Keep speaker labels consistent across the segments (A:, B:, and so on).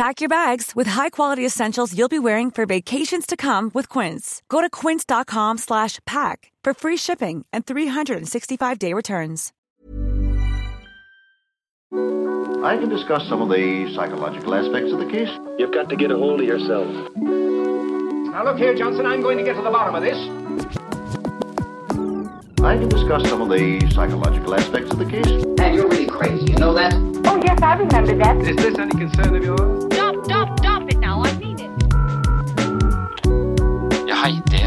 A: Pack your bags with high-quality essentials you'll be wearing for vacations to come with Quince. Go to quince.com slash pack for free shipping and 365-day returns.
B: I can discuss some of the psychological aspects of the case.
C: You've got to get a hold of yourself.
D: Now look here, Johnson, I'm going to get to the bottom of this.
B: I can discuss some of the psychological aspects of the case.
E: And you're really crazy, you know that?
F: Oh, yes, I remember that.
D: Is this any concern of yours?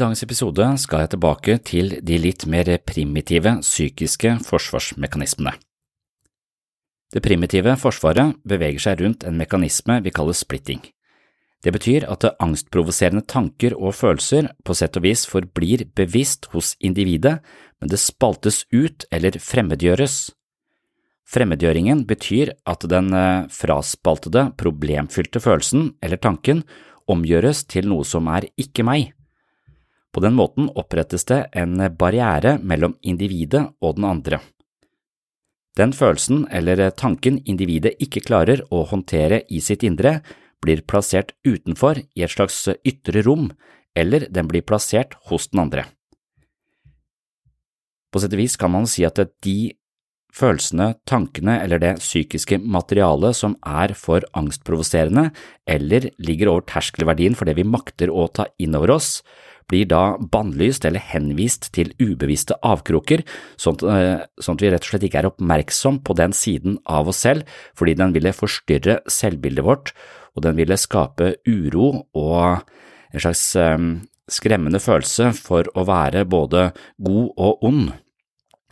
G: Dagens episode skal jeg tilbake til de litt mer primitive psykiske forsvarsmekanismene. Det primitive forsvaret beveger seg rundt en mekanisme vi kaller splitting. Det betyr at angstprovoserende tanker og følelser på sett og vis forblir bevisst hos individet, men det spaltes ut eller fremmedgjøres. Fremmedgjøringen betyr at den eh, fraspaltede, problemfylte følelsen eller tanken omgjøres til noe som er ikke meg. På den måten opprettes det en barriere mellom individet og den andre. Den følelsen eller tanken individet ikke klarer å håndtere i sitt indre, blir plassert utenfor i et slags ytre rom, eller den blir plassert hos den andre. På sett og vis kan man si at de følelsene, tankene eller det psykiske materialet som er for angstprovoserende eller ligger over terskelverdien for det vi makter å ta inn over oss, blir da bannlyst eller henvist til ubevisste avkroker, sånn at, sånn vi rett og slett ikke er oppmerksom på den siden av oss selv, fordi den ville forstyrre selvbildet vårt, og den ville skape uro og en slags um, skremmende følelse for å være både god og ond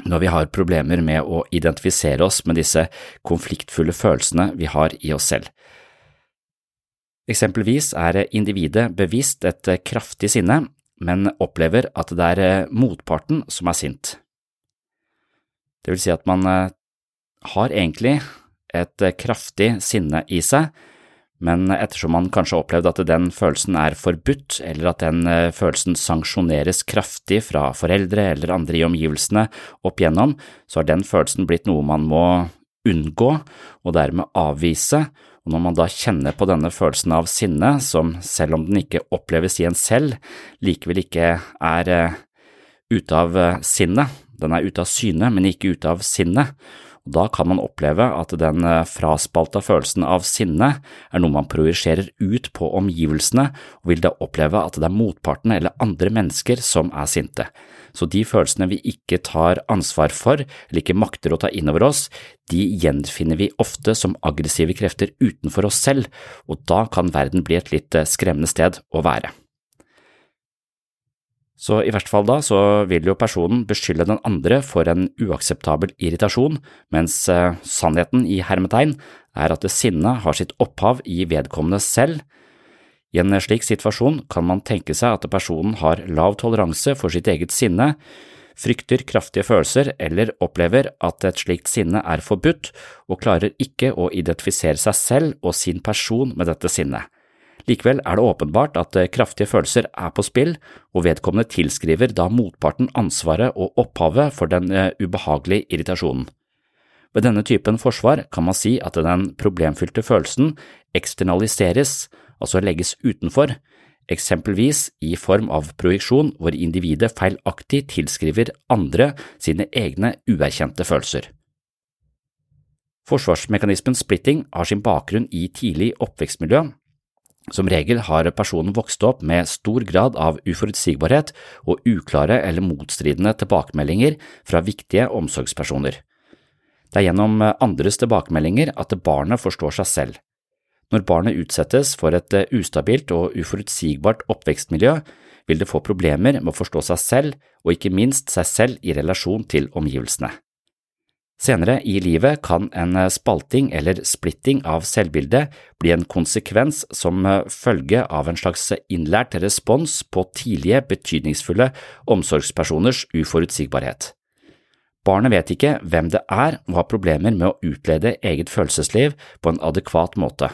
G: når vi har problemer med å identifisere oss med disse konfliktfulle følelsene vi har i oss selv. Eksempelvis er individet bevisst et kraftig sinne, men opplever at det er motparten som er sint. Det vil si at man har egentlig et kraftig sinne i seg, men ettersom man kanskje har opplevd at den følelsen er forbudt, eller at den følelsen sanksjoneres kraftig fra foreldre eller andre i omgivelsene opp igjennom, så har den følelsen blitt noe man må unngå og dermed avvise, og når man da kjenner på denne følelsen av sinne, som selv om den ikke oppleves i en selv, likevel ikke er ute av sinnet, den er ute av syne, men ikke ute av sinnet, Da kan man oppleve at den fraspalta følelsen av sinne er noe man projiserer ut på omgivelsene, og vil da oppleve at det er motparten eller andre mennesker som er sinte. Så de følelsene vi ikke tar ansvar for eller ikke makter å ta inn over oss, de gjenfinner vi ofte som aggressive krefter utenfor oss selv, og da kan verden bli et litt skremmende sted å være. Så i hvert fall da så vil jo personen beskylde den andre for en uakseptabel irritasjon, mens eh, sannheten i hermetegn er at sinnet har sitt opphav i vedkommende selv. I en slik situasjon kan man tenke seg at personen har lav toleranse for sitt eget sinne, frykter kraftige følelser eller opplever at et slikt sinne er forbudt, og klarer ikke å identifisere seg selv og sin person med dette sinnet. Likevel er det åpenbart at eh, kraftige følelser er på spill, og vedkommende tilskriver da motparten ansvaret og opphavet for den eh, ubehagelige irritasjonen. Ved denne typen forsvar kan man si at den problemfylte følelsen eksternaliseres, altså legges utenfor, eksempelvis i form av projeksjon hvor individet feilaktig tilskriver andre sine egne uerkjente følelser. Forsvarsmekanismen splitting har sin bakgrunn i tidlig oppvekstmiljø, som regel har personen vokst opp med stor grad av uforutsigbarhet og uklare eller motstridende tilbakemeldinger fra viktige omsorgspersoner. Det er gjennom andres tilbakemeldinger at barnet forstår seg selv. Når barnet utsettes for et ustabilt og uforutsigbart oppvekstmiljø, vil det få problemer med å forstå seg selv og ikke minst seg selv i relasjon til omgivelsene. Senere i livet kan en spalting eller splitting av selvbildet bli en konsekvens som følge av en slags innlært respons på tidlige, betydningsfulle omsorgspersoners uforutsigbarhet. Barnet vet ikke hvem det er og har problemer med å utlede eget følelsesliv på en adekvat måte.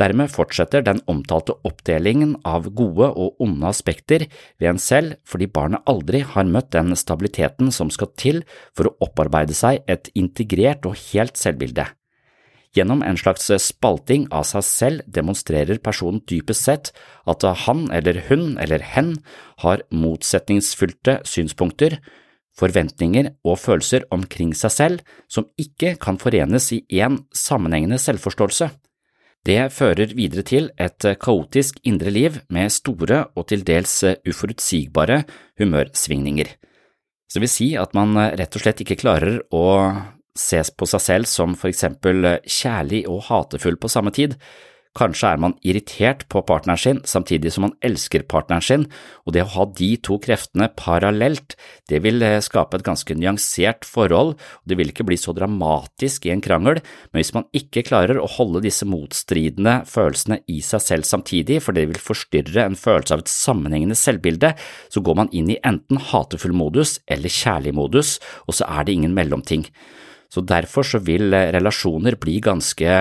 G: Dermed fortsetter den omtalte oppdelingen av gode og onde aspekter ved en selv fordi barnet aldri har møtt den stabiliteten som skal til for å opparbeide seg et integrert og helt selvbilde. Gjennom en slags spalting av seg selv demonstrerer personen dypest sett at han eller hun eller hen har motsetningsfylte synspunkter, forventninger og følelser omkring seg selv som ikke kan forenes i én sammenhengende selvforståelse. Det fører videre til et kaotisk indre liv med store og til dels uforutsigbare humørsvingninger. Så det vil si at man rett og slett ikke klarer å ses på seg selv som for eksempel kjærlig og hatefull på samme tid, Kanskje er man irritert på partneren sin samtidig som man elsker partneren sin, og det å ha de to kreftene parallelt, det vil eh, skape et ganske nyansert forhold, og det vil ikke bli så dramatisk i en krangel, men hvis man ikke klarer å holde disse motstridende følelsene i seg selv samtidig, for det vil forstyrre en følelse av et sammenhengende selvbilde, så går man inn i enten hatefull modus eller kjærlig modus, og så er det ingen mellomting. Så derfor så vil eh, relasjoner bli ganske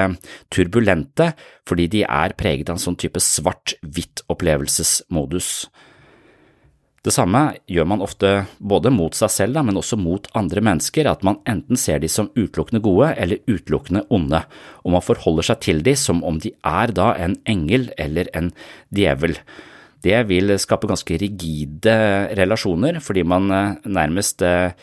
G: turbulente, fordi de er preget av en sånn type svart-hvitt opplevelsesmodus. Det samme gjør man ofte både mot seg selv, men også mot andre mennesker, at man enten ser de som utelukkende gode eller utelukkende onde, og man forholder seg til de som om de er da en engel eller en djevel. Det vil skape ganske rigide relasjoner, fordi man eh, nærmest eh,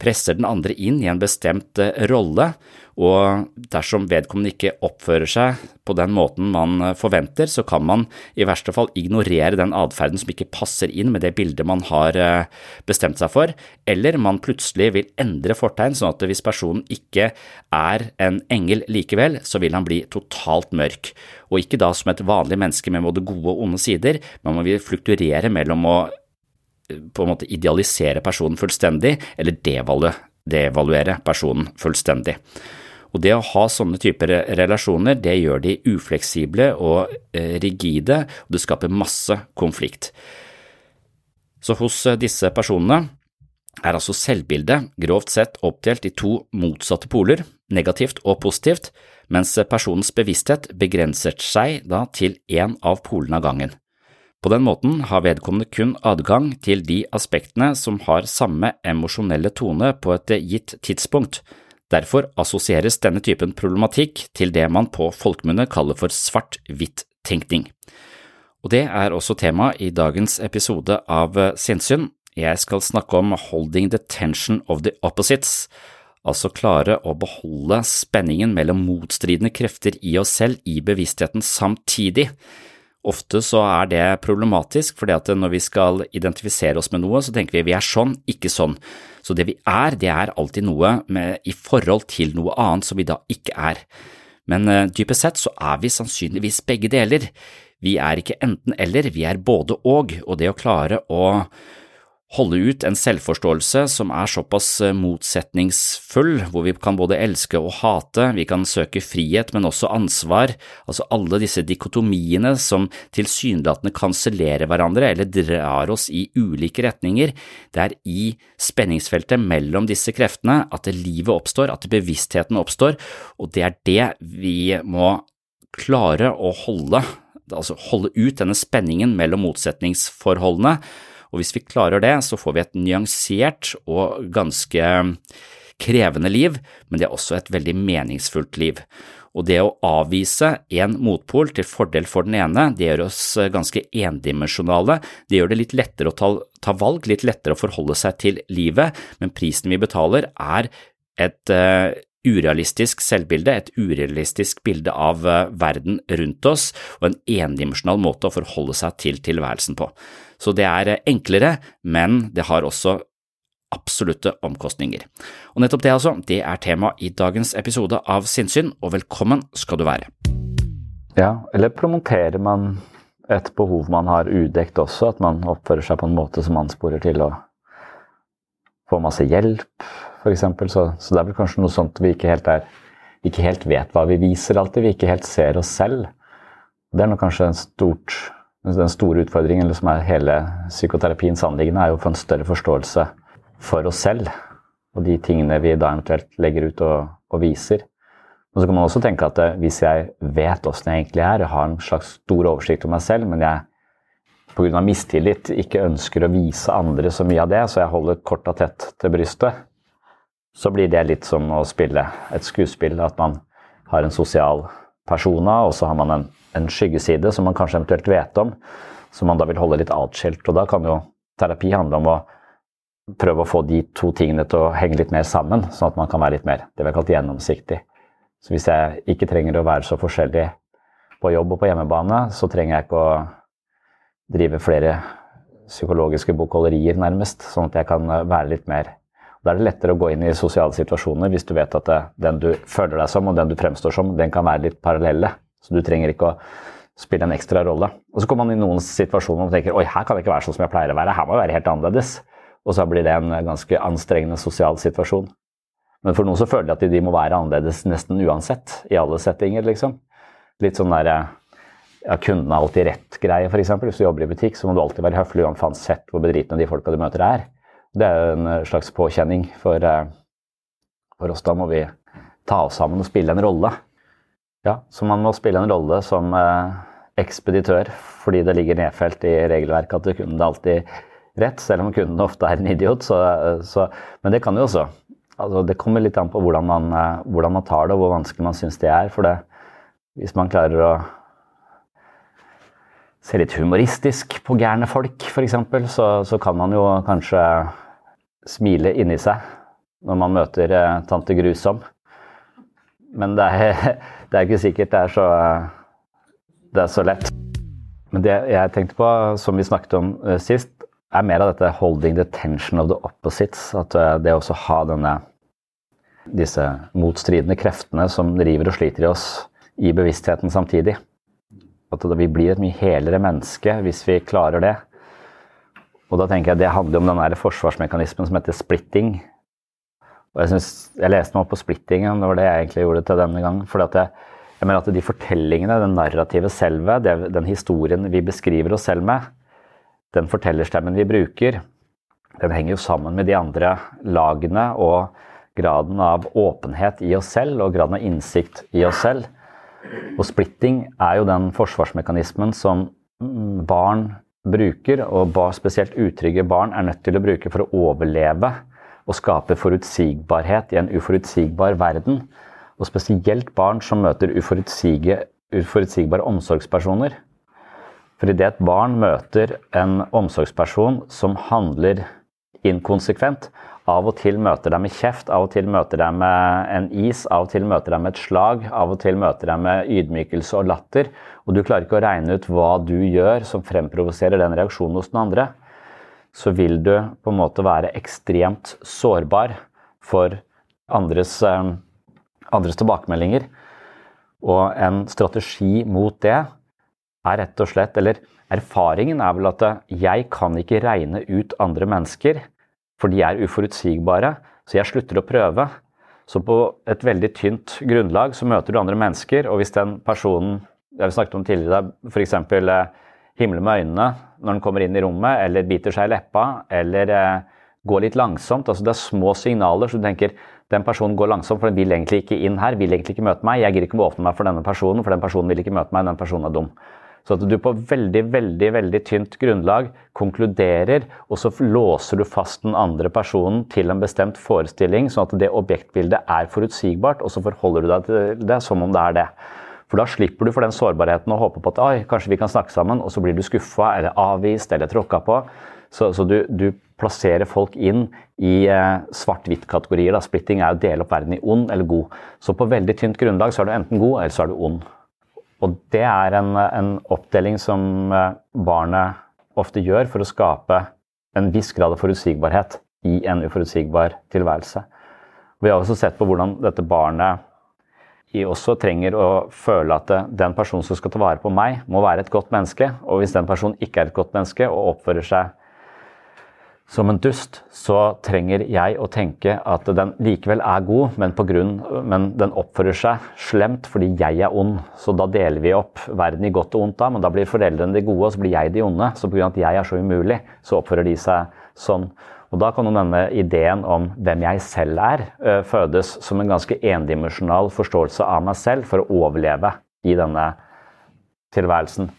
G: presser den andre inn i en bestemt eh, rolle, og dersom vedkommende ikke oppfører seg på den måten man eh, forventer, så kan man i verste fall ignorere den atferden som ikke passer inn med det bildet man har eh, bestemt seg for, eller man plutselig vil endre fortegn sånn at hvis personen ikke er en engel likevel, så vil han bli totalt mørk, og ikke da som et vanlig menneske med både gode og onde sider, men man vil flukturere mellom å på en måte idealisere personen fullstendig, eller devaluere personen fullstendig. Og det å ha sånne typer relasjoner, det gjør de ufleksible og eh, rigide, og det skaper masse konflikt. Så hos eh, disse personene er altså selvbildet grovt sett oppdelt i to motsatte poler, negativt og positivt, mens personens bevissthet begrenser seg da til én av polene av gangen. På den måten har vedkommende kun adgang til de aspektene som har samme emosjonelle tone på et gitt tidspunkt. Derfor assosieres denne typen problematikk til det man på folkemunne kaller for svart-hvitt-tenkning. Og det er også tema i dagens episode av Sinnssyn. Jeg skal snakke om holding the tension of the opposites, altså klare å beholde spenningen mellom motstridende krefter i oss selv i bevisstheten samtidig. Ofte så er det problematisk, fordi at når vi skal identifisere oss med noe, så tenker vi vi er sånn, ikke sånn. Så det vi er, det er alltid noe med, i forhold til noe annet som vi da ikke er. Men uh, dypest sett så er vi sannsynligvis begge deler. Vi er ikke enten eller, vi er både og, og det å klare å holde ut en selvforståelse som er såpass eh, motsetningsfull, hvor vi kan både elske og hate, vi kan søke frihet, men også ansvar, altså alle disse dikotomiene som tilsynelatende kansellerer hverandre eller drar oss i ulike retninger, det er i spenningsfeltet mellom disse kreftene at livet oppstår, at bevisstheten oppstår, og det er det vi må klare å holde, altså holde ut denne spenningen mellom motsetningsforholdene, og hvis vi klarer det, så får vi et nyansert og ganske krevende liv, men det er også et veldig meningsfullt liv. Og det å avvise en motpol til fordel for den ene, det gjør oss ganske endimensjonale, det gjør det litt lettere å ta, ta valg, litt lettere å forholde seg til livet, men prisen vi betaler er et uh, urealistisk selvbilde, et urealistisk bilde av uh, verden rundt oss og en endimensjonal måte å forholde seg til tilværelsen på. Så det er eh, enklere, men det har også absolutte omkostninger. Og nettopp det altså, det er tema i dagens episode av Sinnsyn, og velkommen skal du være.
H: Ja, eller promoterer man et behov man har udekt også, at man oppfører seg på en måte som ansporer til å få masse hjelp, f.eks. Så, så det er vel kanskje noe sånt vi ikke helt, er, ikke helt vet hva vi viser alltid, vi ikke helt ser oss selv. Det er nok kanskje en stort den store utfordringen, som er hele psykoterapiens anliggende, er jo å få en større forståelse for oss selv og de tingene vi da eventuelt legger ut og, og viser. Og så kan man også tenke at eh, hvis jeg vet åssen jeg egentlig er, jeg har en slags stor oversikt over meg selv, men jeg pga. mistillit ikke ønsker å vise andre så mye av det, så jeg holder korta tett til brystet, så blir det litt som å spille et skuespill. At man har en sosial persona, og så har man en en skyggeside som man kanskje eventuelt vet om, som man da vil holde litt atskilt. Og da kan jo terapi handle om å prøve å få de to tingene til å henge litt mer sammen, sånn at man kan være litt mer det vi har kalt gjennomsiktig. Så hvis jeg ikke trenger å være så forskjellig på jobb og på hjemmebane, så trenger jeg ikke å drive flere psykologiske bokholderier, nærmest, sånn at jeg kan være litt mer Da er det lettere å gå inn i sosiale situasjoner hvis du vet at det, den du føler deg som og den du fremstår som, den kan være litt parallelle. Så du trenger ikke å spille en ekstra rolle. Og så kommer man i noen situasjoner og tenker oi, her kan det ikke være sånn som jeg pleier å være, her må jeg være helt annerledes. Og så blir det en ganske anstrengende sosial situasjon. Men for noen så føler de at de må være annerledes nesten uansett, i alle settinger, liksom. Litt sånn der ja, kunden har alltid rett-greie, f.eks. Hvis du jobber i butikk, så må du alltid være høflig uansett hvor bedritne de folka du møter er. Det er jo en slags påkjenning for, eh, for oss. Da må vi ta oss sammen og spille en rolle. Ja, så man må spille en rolle som eh, ekspeditør fordi det ligger nedfelt i regelverket at kunden alltid rett, selv om kunden ofte er en idiot. Så, så, men det kan jo også. Altså, det kommer litt an på hvordan man, eh, hvordan man, tar det, og hvor vanskelig man syns det er. For det, hvis man klarer å se litt humoristisk på gærne folk, f.eks., så, så kan man jo kanskje smile inni seg når man møter eh, tante Grusom. Men det er, det er ikke sikkert det er så, det er så lett. Men det jeg tenkte på, som vi snakket om uh, sist, er mer av dette 'holding the tension of the opposites'. At uh, det å ha denne, disse motstridende kreftene som driver og sliter i oss, i bevisstheten samtidig. At vi blir et mye helere menneske hvis vi klarer det. Og da tenker jeg Det handler om den der forsvarsmekanismen som heter splitting. Og jeg, synes, jeg leste meg opp på splittingen, det var det jeg egentlig gjorde til denne gangen. For jeg, jeg, mener at de fortellingene, den narrative selve, det, den historien vi beskriver oss selv med, den fortellerstemmen vi bruker, den henger jo sammen med de andre lagene og graden av åpenhet i oss selv og graden av innsikt i oss selv. Og splitting er jo den forsvarsmekanismen som barn bruker, og spesielt utrygge barn er nødt til å bruke for å overleve og skape forutsigbarhet i en uforutsigbar verden. Og spesielt barn som møter uforutsigbare omsorgspersoner. For idet et barn møter en omsorgsperson som handler inkonsekvent. Av og til møter dem med kjeft, av og til møter dem med en is, av og til møter dem med et slag, av og til møter dem med ydmykelse og latter. Og du klarer ikke å regne ut hva du gjør som fremprovoserer den reaksjonen hos den andre. Så vil du på en måte være ekstremt sårbar for andres, eh, andres tilbakemeldinger. Og en strategi mot det er rett og slett Eller erfaringen er vel at jeg kan ikke regne ut andre mennesker for de er uforutsigbare, så jeg slutter å prøve. Så på et veldig tynt grunnlag så møter du andre mennesker, og hvis den personen jeg vi snakket om tidligere, f.eks. Eh, himler med øynene når den kommer inn i rommet, eller biter seg i leppa, eller eh, går litt langsomt. altså Det er små signaler, så du tenker den personen går langsomt, for den vil egentlig ikke inn her, vil egentlig ikke møte meg. Jeg gidder ikke å åpne meg for denne personen, for den personen vil ikke møte meg, den personen er dum. Så at du på veldig veldig, veldig tynt grunnlag konkluderer, og så låser du fast den andre personen til en bestemt forestilling, sånn at det objektbildet er forutsigbart, og så forholder du deg til det som om det er det. For da slipper du for den sårbarheten og håper på at Oi, kanskje vi kan snakke sammen, og så blir du skuffa eller avvist eller tråkka på. Så, så du, du, plasserer folk inn i eh, svart-hvitt-kategorier. Splitting er å dele opp verden i ond eller god. Så på veldig tynt grunnlag så er du enten god, eller så er du ond. Og det er en, en oppdeling som eh, barnet ofte gjør for å skape en viss grad av forutsigbarhet i en uforutsigbar tilværelse. Vi har også sett på hvordan dette barnet også trenger å føle at den personen som skal ta vare på meg, må være et godt menneske. Og hvis den personen ikke er et godt menneske og oppfører seg som en dust, så trenger jeg å tenke at den likevel er god, men, grunn, men, den oppfører seg slemt fordi jeg er ond. Så da deler vi opp verden i godt og ondt, da, men da blir foreldrene de gode, og så blir jeg de onde. Så pga. at jeg er så umulig, så oppfører de seg sånn. Og Da kan denne ideen om hvem jeg selv er, fødes som en ganske endimensjonal forståelse av meg selv for å overleve i denne tilværelsen.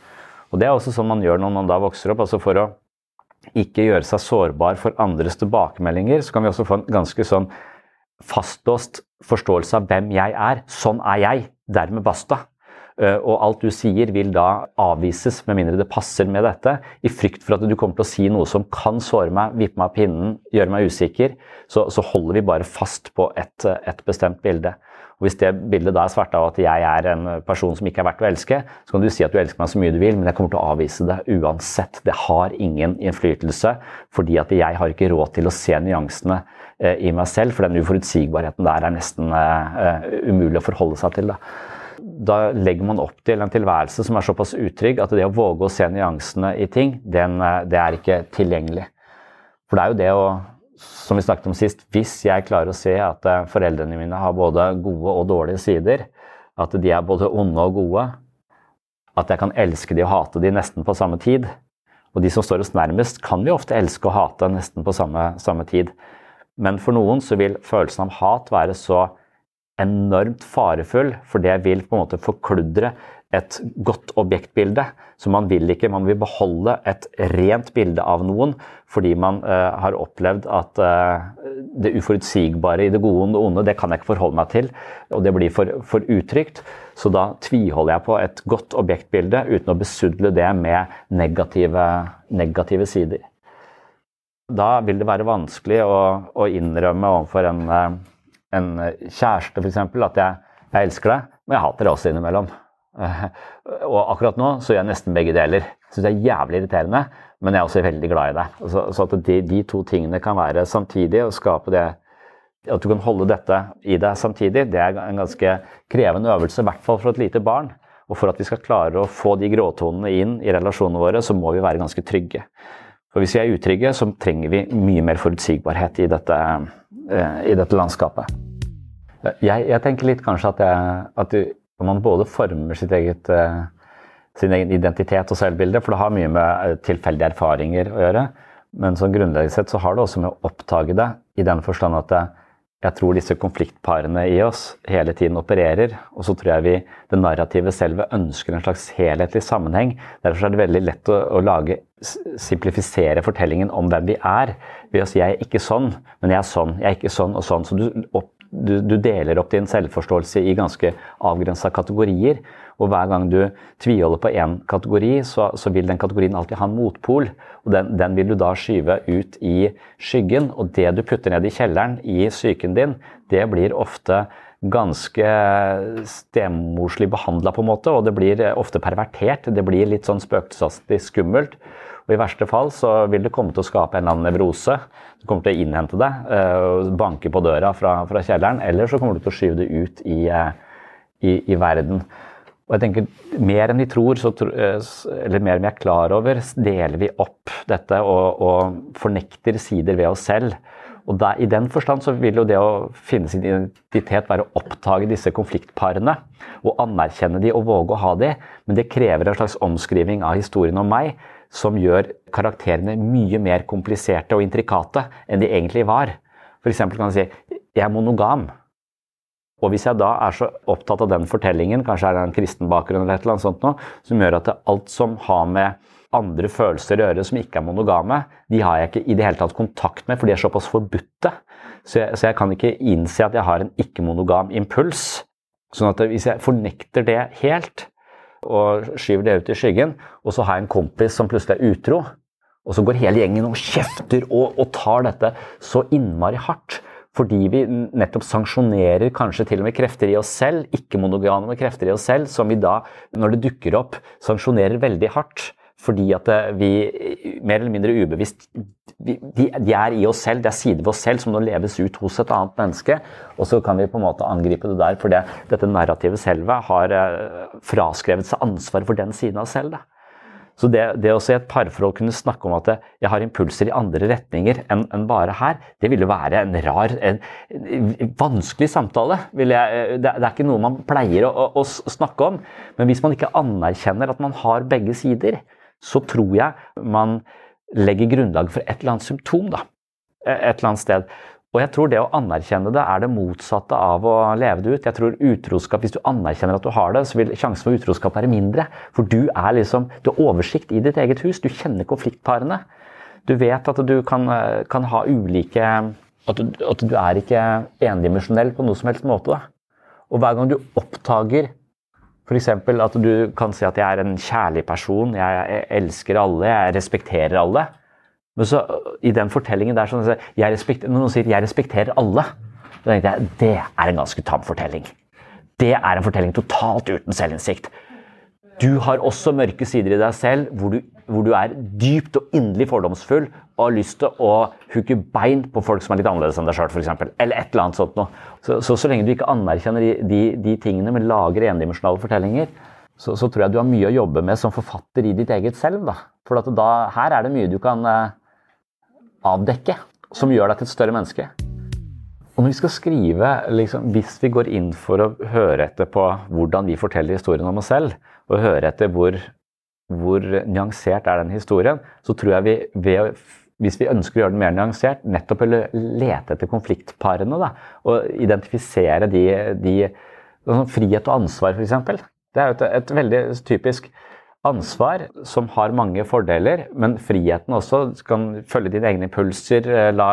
H: Og Det er også sånn man gjør når man da vokser opp. altså For å ikke gjøre seg sårbar for andres tilbakemeldinger, så kan vi også få en ganske sånn fastlåst forståelse av hvem jeg er. Sånn er jeg. Dermed basta. Eh, og alt du sier vil da avvises, med mindre det passer med dette. I frykt for at du kommer til å si noe som kan såre meg, vippe meg av pinnen, gjøre meg usikker, så, så holder vi bare fast på et, et bestemt bilde. Og Hvis det bildet da er svart av at jeg er en person som ikke er verdt å elske, så kan du si at du elsker meg så mye du vil, men jeg kommer til å avvise det uansett. Det har ingen innflytelse, fordi at jeg har ikke råd til å se nyansene eh, i meg selv, for den uforutsigbarheten der er nesten uh, umulig å forholde seg til. Da. Da legger man opp til en tilværelse som er såpass utrygg at det å våge å se nyansene i ting, den, det er ikke tilgjengelig. For det er jo det å som vi snakket om sist, hvis jeg klarer å se at eh, foreldrene mine har både gode og dårlige sider, at de er både onde og gode, at jeg kan elske de og hate de nesten på samme tid Og de som står oss nærmest, kan vi ofte elske og hate nesten på samme, samme tid. Men for noen så vil følelsen av hat være så enormt farefull, for det vil på en måte forkludre et godt objektbilde. Så man vil ikke, man vil beholde et rent bilde av noen fordi man uh, har opplevd at uh, det uforutsigbare i det gode og det onde, det kan jeg ikke forholde meg til. Og det blir for, for utrygt. Så da tviholder jeg på et godt objektbilde uten å besudle det med negative, negative sider. Da vil det være vanskelig å, å innrømme overfor en, eh, en kjæreste f.eks. at jeg, jeg elsker deg, men jeg hater deg også innimellom. Og akkurat nå så gjør jeg nesten begge deler. Syns det er jævlig irriterende, men jeg er også veldig glad i deg. Så, så at de, de, to tingene kan være samtidig og skape det At du kan holde dette i deg samtidig, det er en ganske krevende øvelse, i hvert fall for et lite barn. Og for at vi skal klare å få de gråtonene inn i relasjonene våre, så må vi være ganske trygge. For hvis vi er utrygge, så trenger vi mye mer forutsigbarhet i dette, eh, i dette landskapet. Jeg, jeg, tenker litt kanskje at, jeg, at du, man både former eget, eh, sin egen identitet og selvbilde, for det har mye med eh, tilfeldige erfaringer å gjøre. Men sånn grunnleggende sett så har det også med å oppdage det, i den forstand at det, jeg tror disse konfliktparene i oss hele tiden opererer. Og så tror jeg vi, det narrativet selve ønsker en slags helhetlig sammenheng. Derfor er det veldig lett å, å lage, simplifisere fortellingen om hvem vi er. Ved å si 'jeg er ikke sånn, men jeg er sånn', 'jeg er ikke sånn og sånn'. Så du opp, du, du deler opp din selvforståelse i ganske avgrensa kategorier. Og hver gang du tviholder på én kategori, så, så, vil den kategorien alltid ha en motpol. Og den, den, vil du da skyve ut i skyggen. Og det du putter ned i kjelleren i psyken din, det blir ofte ganske stemorslig behandla, på en måte. Og det blir ofte pervertert. Det blir litt sånn spøkelsesaktig skummelt. Og I verste fall så vil det komme til å skape en eller annen nevrose. Du kommer til å innhente det, uh, banke på døra fra, fra, kjelleren. Eller så kommer du til å skyve det ut i, uh, i, i verden. Og jeg tenker, Mer enn vi tror, eh, eller mer enn vi er klar over, deler vi opp dette og, og fornekter sider ved oss selv. Og der, I den forstand så vil jo det å finne sin identitet være å oppdage disse konfliktparene. Og anerkjenne de og våge å ha de. Men det krever en slags omskriving av historien om meg som gjør karakterene mye mer kompliserte og intrikate enn de egentlig var. F.eks. kan man si jeg er monogam. Og hvis jeg da er så opptatt av den fortellingen, kanskje er det en kristen bakgrunn eller et eller annet sånt noe, som gjør at alt som har med andre følelser å gjøre som ikke er monogame, de har jeg ikke i det hele tatt kontakt med, for de er såpass forbudte. Så jeg, så jeg kan ikke innse at jeg har en ikke-monogam impuls. Sånn at hvis jeg fornekter det helt, og skyver det ut i skyggen, og så har jeg en kompis som plutselig er utro, og så går hele gjengen og kjefter og, og tar dette så innmari hardt, fordi vi nettopp sanksjonerer kanskje til og med krefter i oss selv, ikke-monogame krefter i oss selv, som vi da, når det dukker opp, sanksjonerer veldig hardt. Fordi at eh, vi mer eller mindre ubevisst de, de, er i oss selv, det er sider ved oss selv som nå leves ut hos et annet menneske. Og så kan vi på en måte angripe det der, for det, dette narrativet selve har eh, fraskrevet seg ansvaret for den siden av selv. Da. Så det, det å se et parforhold kunne snakke om at jeg har impulser i andre retninger enn en bare her, det ville være en rar, en, en vanskelig samtale. Jeg, det, det, er ikke noe man pleier å, å, å, snakke om. Men hvis man ikke anerkjenner at man har begge sider, så tror jeg man legger grunnlag for et eller annet symptom da, et eller annet sted. Og jeg tror det å anerkjenne det er det motsatte av å leve det ut. Jeg tror utroskap, Hvis du anerkjenner at du har det, så vil sjansen for utroskap være mindre. For du er liksom, du har oversikt i ditt eget hus. Du kjenner konfliktparene. Du vet at du kan, kan ha ulike at du, at du, er ikke endimensjonell på noe som helst måte. Da. Og hver gang du oppdager f.eks. at du kan si at jeg er en kjærlig person, jeg elsker alle, jeg respekterer alle men så i den fortellingen der sånn at Når noen sier 'jeg respekterer alle', da tenkte jeg det er en ganske tam fortelling. Det er en fortelling totalt uten selvinnsikt. Du har også mørke sider i deg selv hvor du, hvor du er dypt og inderlig fordomsfull og har lyst til å hooke bein på folk som er litt annerledes enn deg sjøl, f.eks. Eller et eller annet sånt noe. Så, så, så lenge du ikke anerkjenner de, de, de tingene, men lager endimensjonale fortellinger, så, så, tror jeg du har mye å jobbe med som forfatter i ditt eget selv. Da. For da, her er det mye du kan eh, avdekke, som gjør deg til et større menneske. Og når vi skal skrive, liksom, Hvis vi går inn for å høre etter på hvordan vi forteller historien om oss selv, og høre etter hvor, hvor nyansert er den historien, så tror jeg vi ved hvis vi ønsker å gjøre den mer nyansert, nettopp lete etter konfliktparene. Da, og identifisere de, de sånn Frihet og ansvar, f.eks. Det er jo et, et veldig typisk ansvar som har mange fordeler, men friheten også. Du kan følge dine egne impulser, eh, la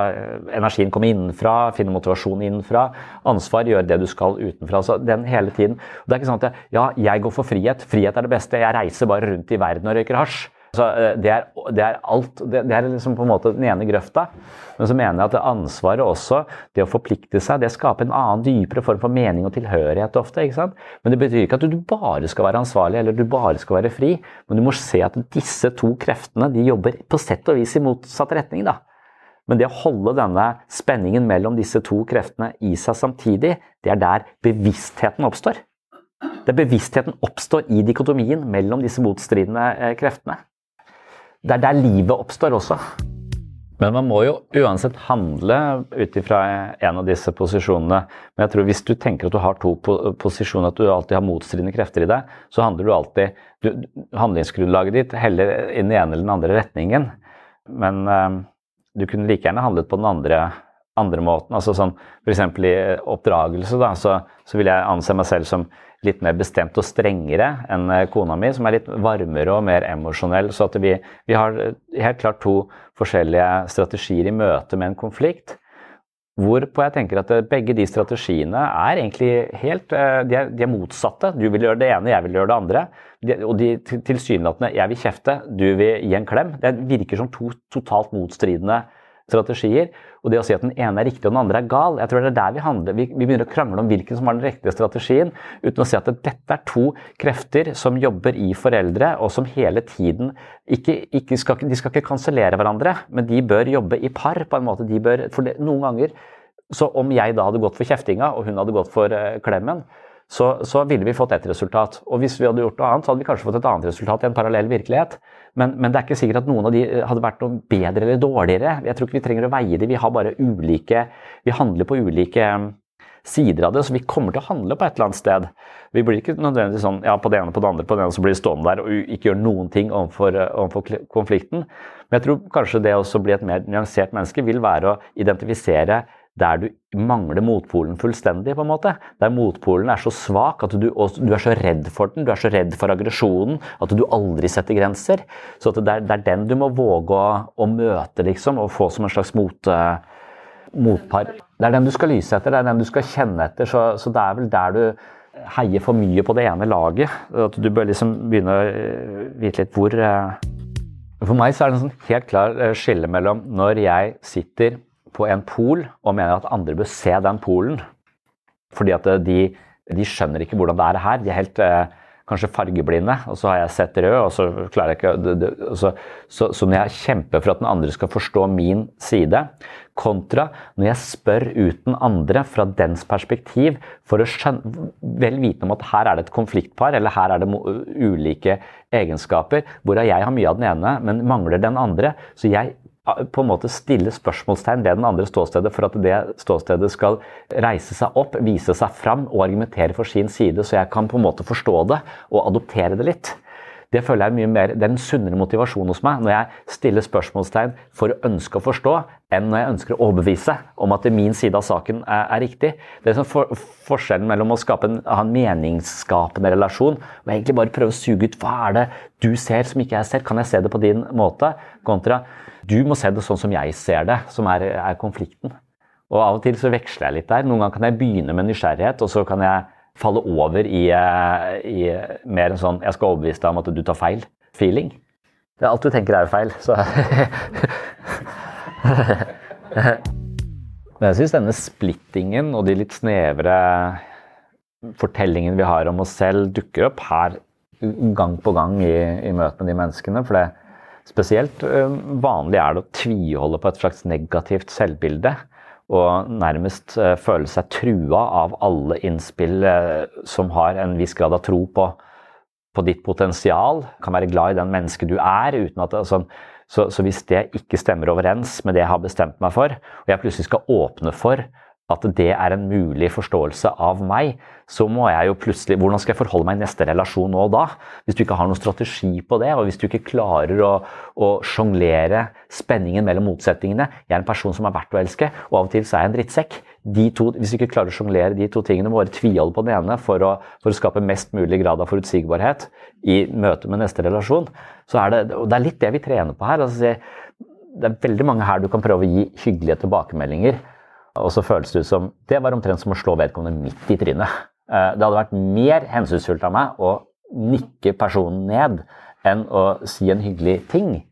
H: energien komme innenfra, finne motivasjon innenfra. Ansvar, gjøre det du skal utenfra. Så den hele tiden. Det er ikke sånn at ja, jeg går for frihet. Frihet er det beste. Jeg reiser bare rundt i verden og røyker hasj. Så eh, det, er, det er alt. Det, er liksom på en måte den ene grøfta. Men så mener jeg at ansvaret også, det å forplikte seg, det skaper en annen, dypere form for mening og tilhørighet ofte. ikke sant? Men det betyr ikke at du bare skal være ansvarlig eller du bare skal være fri. Men du må se at disse to kreftene de jobber på sett og vis i motsatt retning. da. Men det å holde denne spenningen mellom disse to kreftene i seg samtidig, det er der bevisstheten oppstår. Det bevisstheten oppstår i dikotomien mellom disse motstridende eh, kreftene. Det er der livet oppstår også. Men man må jo uansett handle ut ifra en av disse posisjonene. Men jeg tror hvis du tenker at du har to posisjoner, at du alltid har motstridende krefter i deg, så handler du alltid du, Handlingsgrunnlaget ditt heller i den ene eller den andre retningen. Men øh, du kunne like gjerne handlet på den andre, andre måten. altså sånn F.eks. i oppdragelse, da, så, så vil jeg anse meg selv som litt mer bestemt og strengere enn eh, kona mi, som er litt varmere og mer emosjonell. Så at vi, vi, har helt klart to forskjellige strategier i møte med en konflikt. Hvorpå jeg tenker at eh, begge de strategiene er egentlig helt eh, de er, de er motsatte. Du vil gjøre det ene, jeg vil gjøre det andre. De, og de tilsynelatende Jeg vil kjefte, du vil gi en klem. Det virker som to totalt motstridende strategier. Og det å si at den ene er riktig og den andre er gal, jeg tror det er der vi handler. Vi, vi begynner å krangle om hvilken som var den riktige strategien, uten å si at dette er to krefter som jobber i foreldre, og som hele tiden ikke, ikke skal, De skal ikke kansellere hverandre, men de bør jobbe i par på en måte. De bør, for det, noen ganger så om jeg da hadde gått for kjeftinga, og hun hadde gått for uh, klemmen, så, så, ville vi fått ett resultat. Og hvis vi hadde gjort noe annet, så hadde vi kanskje fått et annet resultat i en parallell virkelighet. Men, men, det er ikke sikkert at noen av de eh, hadde vært noe bedre eller dårligere. Jeg tror ikke vi trenger å veie det. Vi har bare ulike Vi handler på ulike mm, sider av det, så vi kommer til å handle på et eller annet sted. Vi blir ikke nødvendigvis sånn ja, på det ene på det andre, på det ene, så blir vi stående der og ikke gjøre noen ting overfor, eh, overfor konflikten. Men jeg tror kanskje det å bli et mer nyansert menneske vil være å identifisere der du mangler motpolen fullstendig. på en måte. Der motpolen er så svak at du, du, er så redd for den, du er så redd for aggresjonen at du aldri setter grenser. Så det er, det, er, den du må våge å, å, møte liksom, og få som en slags mot, motpar. Det er den du skal lyse etter, det er den du skal kjenne etter. Så, så, det er vel der du heier for mye på det ene laget. At du bør liksom begynne å uh, vite litt hvor uh... For meg så er det en sånn helt klar skille mellom når jeg sitter på en pol og mener at andre bør se den polen. Fordi at eh, de, de skjønner ikke hvordan det er her. De er helt eh, kanskje fargeblinde, og så har jeg sett rød, og så klarer jeg ikke det, det, så, så, så, når jeg kjemper for at den andre skal forstå min side, kontra når jeg spør uten andre fra dens perspektiv, for å skjønne, vel vitende om at her er det et konfliktpar, eller her er det ulike egenskaper, hvorav jeg har mye av den ene, men mangler den andre. Så jeg på en måte stille spørsmålstegn ved den andre ståstedet for at det ståstedet skal reise seg opp, vise seg fram og argumentere for sin side, så jeg kan på en måte forstå det og adoptere det litt. Det føler jeg mye mer, det er en sunnere motivasjon hos meg når jeg stiller spørsmålstegn for å ønske å forstå, enn når jeg ønsker å overbevise om at min side av saken er, er riktig. Det er sånn for, forskjellen mellom å en, ha en meningsskapende relasjon og egentlig bare prøve å suge ut hva er det du ser som ikke jeg ser, kan jeg se det på din måte, kontra du må se det sånn som jeg ser det, som er, er konflikten. Og Av og til så veksler jeg litt der. Noen ganger kan jeg begynne med nysgjerrighet, og så kan jeg falle over i, eh, i mer en sånn 'jeg skal overbevise deg om at du tar feil'-feeling. Det er alt du tenker er feil, så Men jeg syns denne splittingen og de litt snevre fortellingene vi har om oss selv, dukker opp her gang på gang i, i møte med de menneskene. For det, Spesielt vanlig er det å tviholde på et slags negativt selvbilde. Og nærmest eh, føle seg trua av alle innspill eh, som har en viss grad av tro på, på ditt potensial. Kan være glad i den mennesket du er. at altså, så, så hvis det ikke stemmer overens med det jeg har bestemt meg for, og jeg plutselig skal åpne for at det er en mulig forståelse av meg, så må jeg jo plutselig Hvordan skal jeg forholde meg i neste relasjon nå og da? Hvis du ikke har noen strategi på det, og hvis du ikke klarer å, å sjonglere spenningen mellom motsetningene Jeg er en person som er verdt å elske, og av og til så er jeg en drittsekk. To, hvis du ikke klarer å sjonglere de to tingene, må bare tviholde på den ene for å, for å, skape mest mulig grad av forutsigbarhet i møte med neste relasjon. Så er det, og det er litt det vi trener på her. Altså, det er veldig mange her du kan prøve å gi hyggelige tilbakemeldinger og så føles det ut som Det var omtrent som å slå vedkommende midt i trynet. Eh, det hadde vært mer hensynsfullt av meg å nikke personen ned enn å si en hyggelig ting.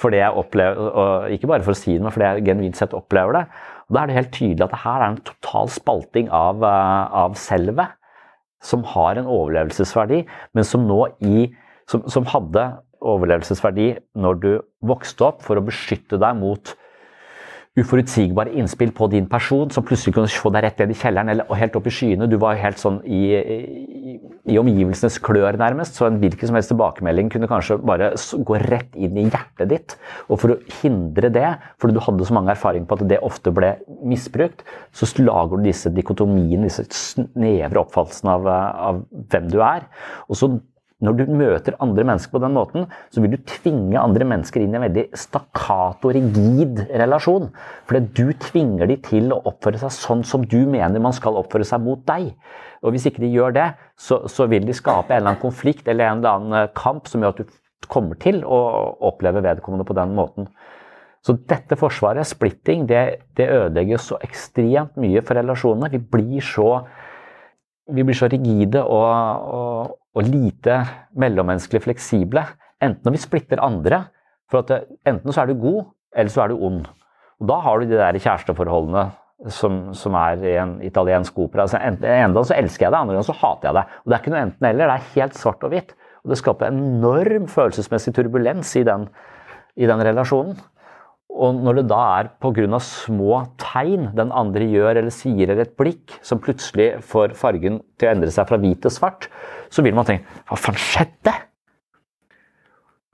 H: Fordi jeg opplever, og Ikke bare for å si det, men fordi jeg genuint sett opplever det. Og Da er det helt tydelig at det her er en total spalting av, eh, av selvet som har en overlevelsesverdi, men som nå i som, som hadde overlevelsesverdi når du vokste opp for å beskytte deg mot uforutsigbare innspill på din person som plutselig kunne få deg rett ned i kjelleren eller helt opp i skyene. Du var helt sånn i, i, i omgivelsenes klør, nærmest. Så en hvilken som helst tilbakemelding kunne kanskje bare gå rett inn i hjertet ditt. Og for å hindre det, fordi du hadde så mange erfaringer på at det ofte ble misbrukt, så lager du disse dikotomiene, disse snevre oppfattelsene av, av hvem du er. Og så når du møter andre mennesker på den måten, så vil du tvinge andre mennesker inn i en veldig stakkato, rigid relasjon. Fordi du tvinger de til å oppføre seg sånn som du mener man skal oppføre seg mot deg. Og hvis ikke de gjør det, så, så vil de skape en eller annen konflikt eller en eller annen eh, kamp som gjør at du kommer til å oppleve vedkommende på den måten. Så dette forsvaret, splitting, det, det ødelegger så ekstremt mye for relasjonene. Vi blir så, vi blir så rigide og, og, og, lite mellommenneskelig fleksible. Enten når vi splitter andre, for at det, enten så er du god, eller så er du ond. Og da har du de der kjæresteforholdene som, som er i en italiensk opera. Altså, en gang så elsker jeg det, andre gang så hater jeg det. Og Det er ikke noe enten-eller, det er helt svart og hvitt. Og det skaper enorm følelsesmessig turbulens i den, i den relasjonen. Og når det da er pga. små tegn den andre gjør eller sier eller et blikk, som plutselig får fargen til å endre seg fra hvit til svart, så vil man tenke Hva faen skjedde?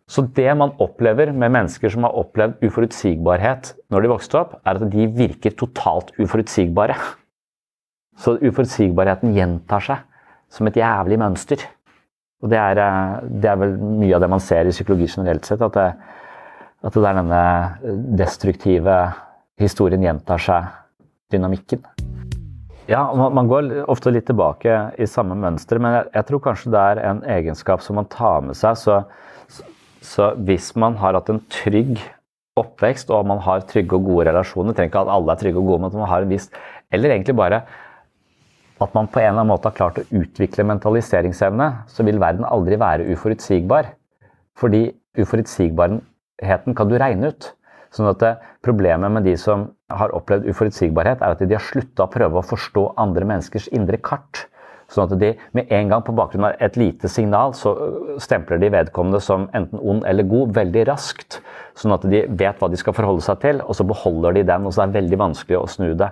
H: Så det man opplever med mennesker som har opplevd uforutsigbarhet når de vokste opp, er at de virker totalt uforutsigbare. Så uforutsigbarheten gjentar seg som et jævlig mønster. Og det er, eh, det er, vel mye av det man ser i psykologi generelt sett. At det, at det er denne destruktive historien gjentar seg, dynamikken. Ja, man går ofte litt tilbake i samme mønster, men jeg, tror kanskje det er en egenskap som man tar med seg. Så, så hvis man har hatt en trygg oppvekst og man har trygge og gode relasjoner, trenger ikke at alle er trygge og gode, men at man har en viss Eller egentlig bare at man på en eller annen måte har klart å utvikle mentaliseringsevne, så vil verden aldri være uforutsigbar. Fordi uforutsigbarheten kan du regne ut. Sånn at Problemet med de som har opplevd uforutsigbarhet, er at de har slutta å prøve å forstå andre menneskers indre kart. Sånn at de med en gang på bakgrunn av et lite signal, så øh, stempler de vedkommende som enten ond eller god veldig raskt. Sånn at de vet hva de skal forholde seg til, og så beholder de den. Og så er det veldig vanskelig å snu det.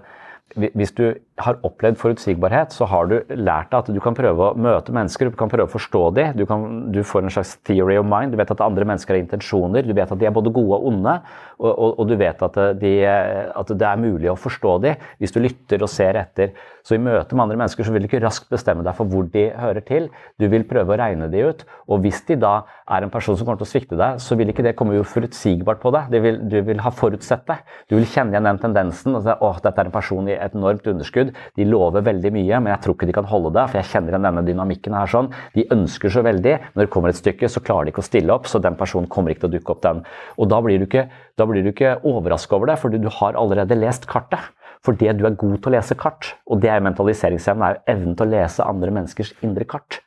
H: Hvis du har opplevd forutsigbarhet, så har du lært deg at du kan prøve å møte mennesker, du kan prøve å forstå dem. Du, kan, du får en slags theory of mind. Du vet at andre mennesker har intensjoner. Du vet at de er både gode og onde. Og, og, og du vet at, de, at, det er mulig å forstå dem hvis du lytter og ser etter. Så i møte med andre mennesker så vil du ikke raskt bestemme deg for hvor de hører til. Du vil prøve å regne de ut. Og hvis de da er en person som kommer til å svikte deg, så vil ikke det komme forutsigbart på deg. Vil, du vil ha forutsett det. Du vil kjenne igjen den tendensen. og si, åh, dette er en person i et enormt underskudd. De lover veldig mye, men jeg tror ikke de kan holde det. For jeg kjenner denne dynamikken her sånn. De ønsker så veldig. Når det kommer et stykke, så klarer de ikke å stille opp, så den personen kommer ikke til å dukke opp den. Og da blir du ikke, blir ikke overraska over det, for du har allerede lest kartet. Fordi du er god til å lese kart. Og det er mentaliseringsevnen, er evnen til å lese andre menneskers indre kart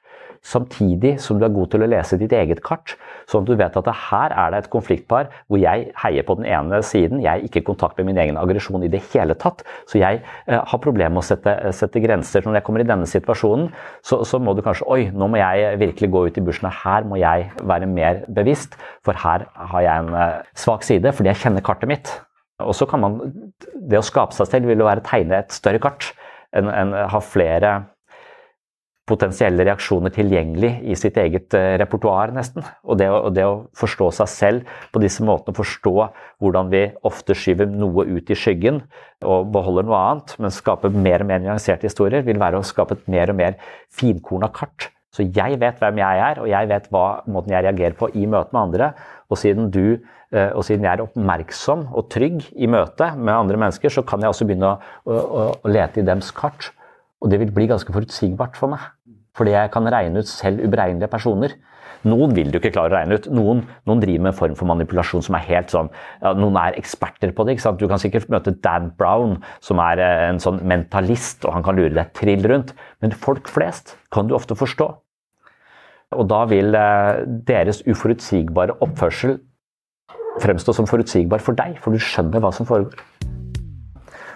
H: samtidig som du er god til å lese ditt eget kart. Sånn at du vet at her er det et konfliktpar hvor jeg heier på den ene siden. Jeg er ikke i kontakt med min egen aggresjon i det hele tatt. Så jeg eh, har problemer med å sette, sette, grenser. Når jeg kommer i denne situasjonen, så, så, må du kanskje Oi, nå må jeg virkelig gå ut i bushen. Her må jeg være mer bevisst, for her har jeg en eh, svak side fordi jeg kjenner kartet mitt. Og så kan man Det å skape seg selv vil jo være å tegne et større kart. enn en, ha flere potensielle reaksjoner tilgjengelig i sitt eget uh, repertoar, nesten. Og det, og det, å forstå seg selv på disse måtene, forstå hvordan vi ofte skyver noe ut i skyggen og beholder noe annet, men skaper mer og mer nyanserte historier, vil være å skape et mer og mer finkorna kart. Så jeg vet hvem jeg er, og jeg vet hva måten jeg reagerer på i møte med andre. Og siden du uh, og siden jeg er oppmerksom og trygg i møte med andre mennesker, så kan jeg også begynne å, å, å lete i dems kart. Og det vil bli ganske forutsigbart for meg. Fordi jeg kan regne ut selv uberegnelige personer. Noen vil du ikke klare å regne ut. Noen, noen, driver med en form for manipulasjon som er helt sånn ja, Noen er eksperter på det. ikke sant? Du kan sikkert møte Dan Brown, som er eh, en sånn mentalist, og han kan lure deg trill rundt. Men folk flest kan du ofte forstå. Og da vil eh, deres uforutsigbare oppførsel fremstå som forutsigbar for deg, for du skjønner hva som foregår.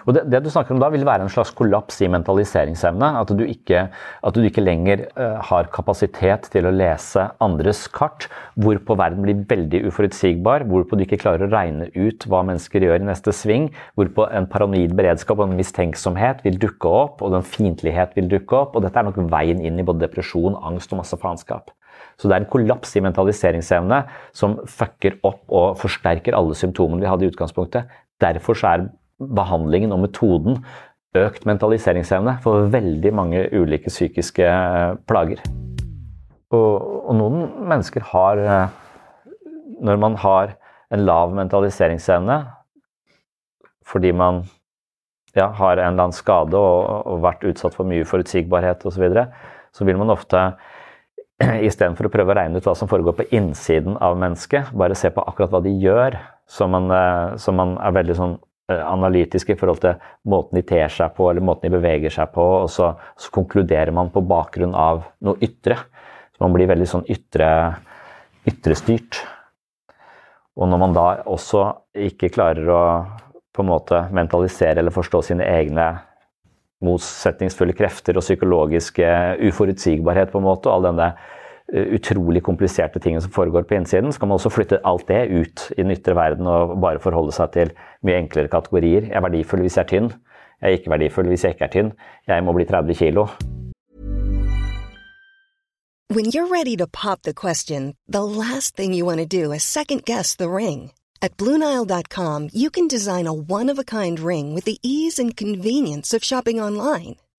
H: Og det, det, du snakker om da, vil være en slags kollaps i mentaliseringsevne. At du ikke, at du ikke lenger uh, har kapasitet til å lese andres kart, hvorpå verden blir veldig uforutsigbar, hvorpå du ikke klarer å regne ut hva mennesker gjør i neste sving, hvorpå en paranoid beredskap og en mistenksomhet vil dukke opp, og en fiendtlighet vil dukke opp. og Dette er nok veien inn i både depresjon, angst og masse faenskap. Så det er en kollaps i mentaliseringsevne som fucker opp og forsterker alle symptomene vi hadde i utgangspunktet. Derfor er behandlingen og metoden økt mentaliseringsevne for veldig mange ulike psykiske eh, plager. Og, og noen mennesker har eh, Når man har en lav mentaliseringsevne fordi man ja, har en eller annen skade og, og vært utsatt for mye forutsigbarhet osv., så, videre, så vil man ofte istedenfor å prøve å regne ut hva som foregår på innsiden av mennesket, bare se på akkurat hva de gjør, så man, eh, så man er veldig sånn analytisk i forhold til måten de ter seg på, eller måten de beveger seg på, og så, så konkluderer man på bakgrunn av noe ytre. Så man blir veldig sånn ytre, ytrestyrt. Og når man da også ikke klarer å på en måte mentalisere eller forstå sine egne motsetningsfulle krefter og psykologiske uforutsigbarhet, på en måte, og all denne eh, utrolig kompliserte tingene som foregår på innsiden, så kan man også flytte alt det ut i den ytre verden og bare forholde seg til mye enklere kategorier. Jeg er verdifull hvis jeg er tynn. Jeg er ikke verdifull hvis jeg ikke er tynn. Jeg må bli 30 kilo.
I: When you're ready to pop the question, the last thing you want to do is second guess the ring. At Bluenile.com, you can design a one of a kind ring with the ease and convenience of shopping online.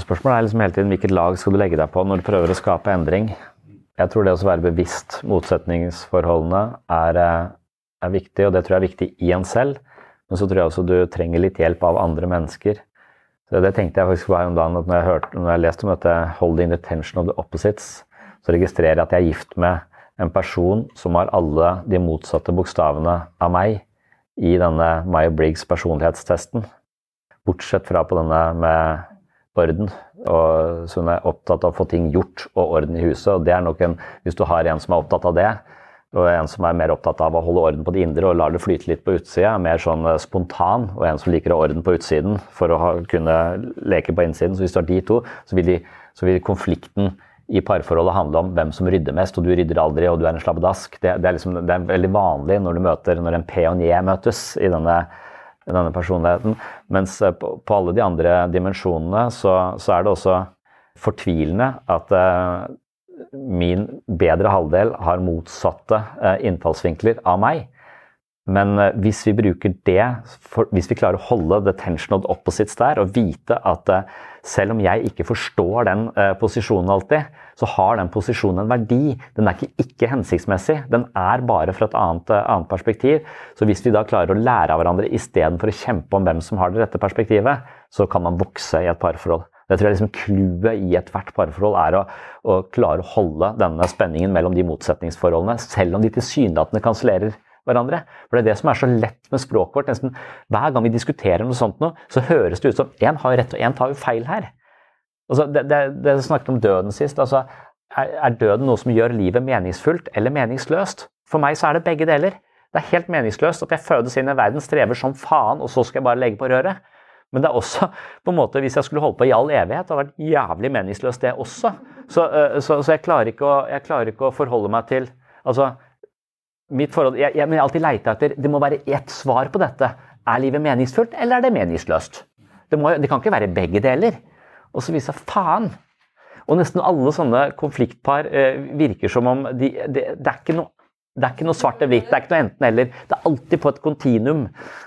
H: Spørsmålet er liksom hele tiden hvilket lag skal du legge deg på når du prøver å skape endring. Jeg tror det å være bevisst motsetningsforholdene er, eh, er viktig, og det tror jeg er viktig i en selv. Men så tror jeg også du trenger litt hjelp av andre mennesker. Så Det tenkte jeg faktisk her om dagen at når jeg, hørte, når jeg leste om dette 'holding the tension of the opposites', så registrerer jeg at jeg er gift med en person som har alle de motsatte bokstavene av meg i denne Maya Briggs personlighetstesten. Bortsett fra på denne med orden. Og, så er opptatt av å få ting gjort og orden i huset. og det er nok en, Hvis du har en som er opptatt av det, og en som er mer opptatt av å holde orden på det indre og lar det flyte litt på utsida, mer sånn eh, spontan, og en som liker å ha orden på utsiden for å ha, kunne leke på innsiden. Så hvis du har de to, så vil, de, så vil konflikten i parforholdet handle om hvem som rydder mest, og du rydder aldri, og du er en slabbedask. Det, det, er, liksom, det er veldig vanlig når du møter, når en P og en J møtes i denne denne personligheten. Mens eh, på, på alle de andre dimensjonene så, så, er det også fortvilende at uh, min bedre halvdel har motsatte uh, innfallsvinkler av meg. Men uh, hvis vi bruker det, for, hvis vi klarer å holde the tension of opposites der, og vite at selv om jeg ikke forstår den posisjonen alltid, så har den posisjonen en verdi. Den er ikke, ikke hensiktsmessig, den er bare fra et annet, eh, annet, perspektiv. Så hvis vi da klarer å lære av hverandre istedenfor å kjempe om hvem som har det rette perspektivet, så kan man vokse i et parforhold. Det tror jeg liksom Clouet i ethvert parforhold er å, å, klare å holde denne spenningen mellom de motsetningsforholdene, selv om de tilsynelatende kansellerer hverandre. For det er det som er så lett med språket vårt. Nesten hver gang vi diskuterer noe sånt, nå, så høres det ut som én har rett og én tar jo feil her. Altså, det, det, det snakket om døden sist. Altså, er, er, døden noe som gjør livet meningsfullt eller meningsløst? For meg så er det begge deler. Det er helt meningsløst at jeg fødes inn i verden, strever som faen, og så skal jeg bare legge på røret. Men det er også, på en måte, hvis jeg skulle holdt på i all evighet, det hadde vært jævlig meningsløst, det også. Så, øh, så, så jeg, klarer å, jeg, klarer ikke å, forholde meg til altså, mitt forhold, jeg, jeg, jeg alltid leter etter Det må være ett svar på dette. Er livet meningsfullt, eller er det meningsløst? Det, må, det kan ikke være begge deler. Og så viser seg faen. Og nesten alle sånne konfliktpar eh, virker som om de, de, det er ikke noe det er ikke noe svart eller hvitt, det er ikke noe enten-eller. Det er alltid på et kontinuum.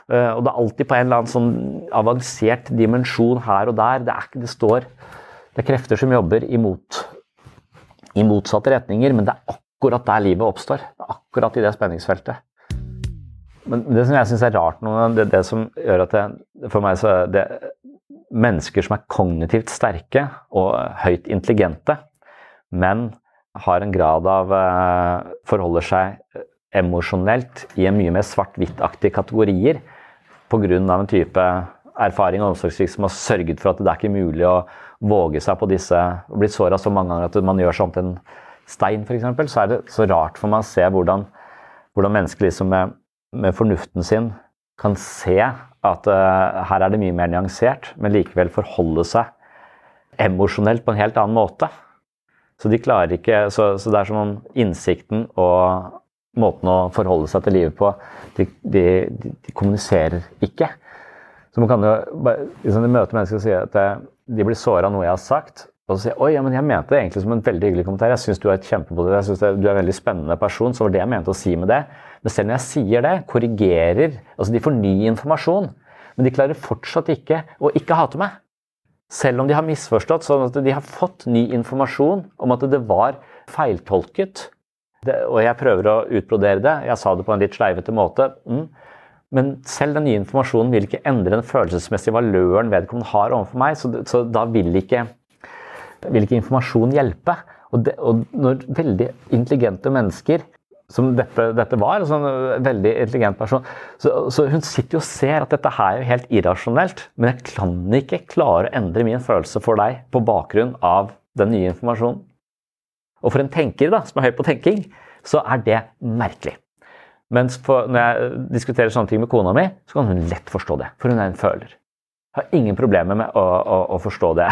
H: Eh, og det er alltid på en eller annen sånn avansert dimensjon her og der. Det, er, ikke det står Det er krefter som jobber imot, i motsatte retninger, men det er akkurat der livet oppstår. Akkurat i det spenningsfeltet. Men det som jeg syns er rart nå, det, det som gjør at det for meg så det mennesker som er kognitivt sterke og høyt intelligente, men har en grad av uh, forholder seg emosjonelt i en mye mer svart-hvitt-aktige kategorier pga. en type erfaring og omsorgssvikt som har sørget for at det er ikke mulig å våge seg på disse og blitt såra så mange ganger at man gjør sånt en stein, f.eks., så er det så rart for meg å se hvordan, hvordan mennesker liksom med, med, fornuften sin kan se at uh, her er det mye mer nyansert, men likevel forholde seg emosjonelt på en helt annen måte. Så de klarer ikke Så, så det er som om innsikten og måten å forholde seg til livet på, de, de, de kommuniserer ikke. Så man kan jo liksom, de mennesker og si at eh, de blir såra av noe jeg har sagt. Og så sier jeg Oi, ja, men jeg mente det egentlig som en veldig hyggelig kommentar. Jeg syns du er et kjempepotensial, jeg synes du er en veldig spennende person. Så var det jeg mente å si med det. Men selv når jeg sier det, korrigerer Altså, de får ny informasjon. Men de klarer fortsatt ikke å ikke hate meg. Selv om de har misforstått, sånn at de har fått ny informasjon om at det var feiltolket. Det, og jeg prøver å utbrodere det. Jeg sa det på en litt sleivete måte. Mm. Men selv den nye informasjonen vil ikke endre den følelsesmessige valøren vedkommende har overfor meg, så, så da vil ikke, vil ikke informasjon hjelpe. Og, det, og, når veldig intelligente mennesker som dette, dette var, en sånn veldig intelligent person. Så, så, hun sitter jo og ser at dette her er jo helt irrasjonelt, men jeg kan ikke klare å endre min følelse for deg på bakgrunn av den nye informasjonen. Og for en tenker da, som er høy på tenking, så er det merkelig. Mens for, når jeg diskuterer sånne ting med kona mi, så kan hun lett forstå det. For hun er en føler. Jeg har ingen problemer med å, å, å forstå det.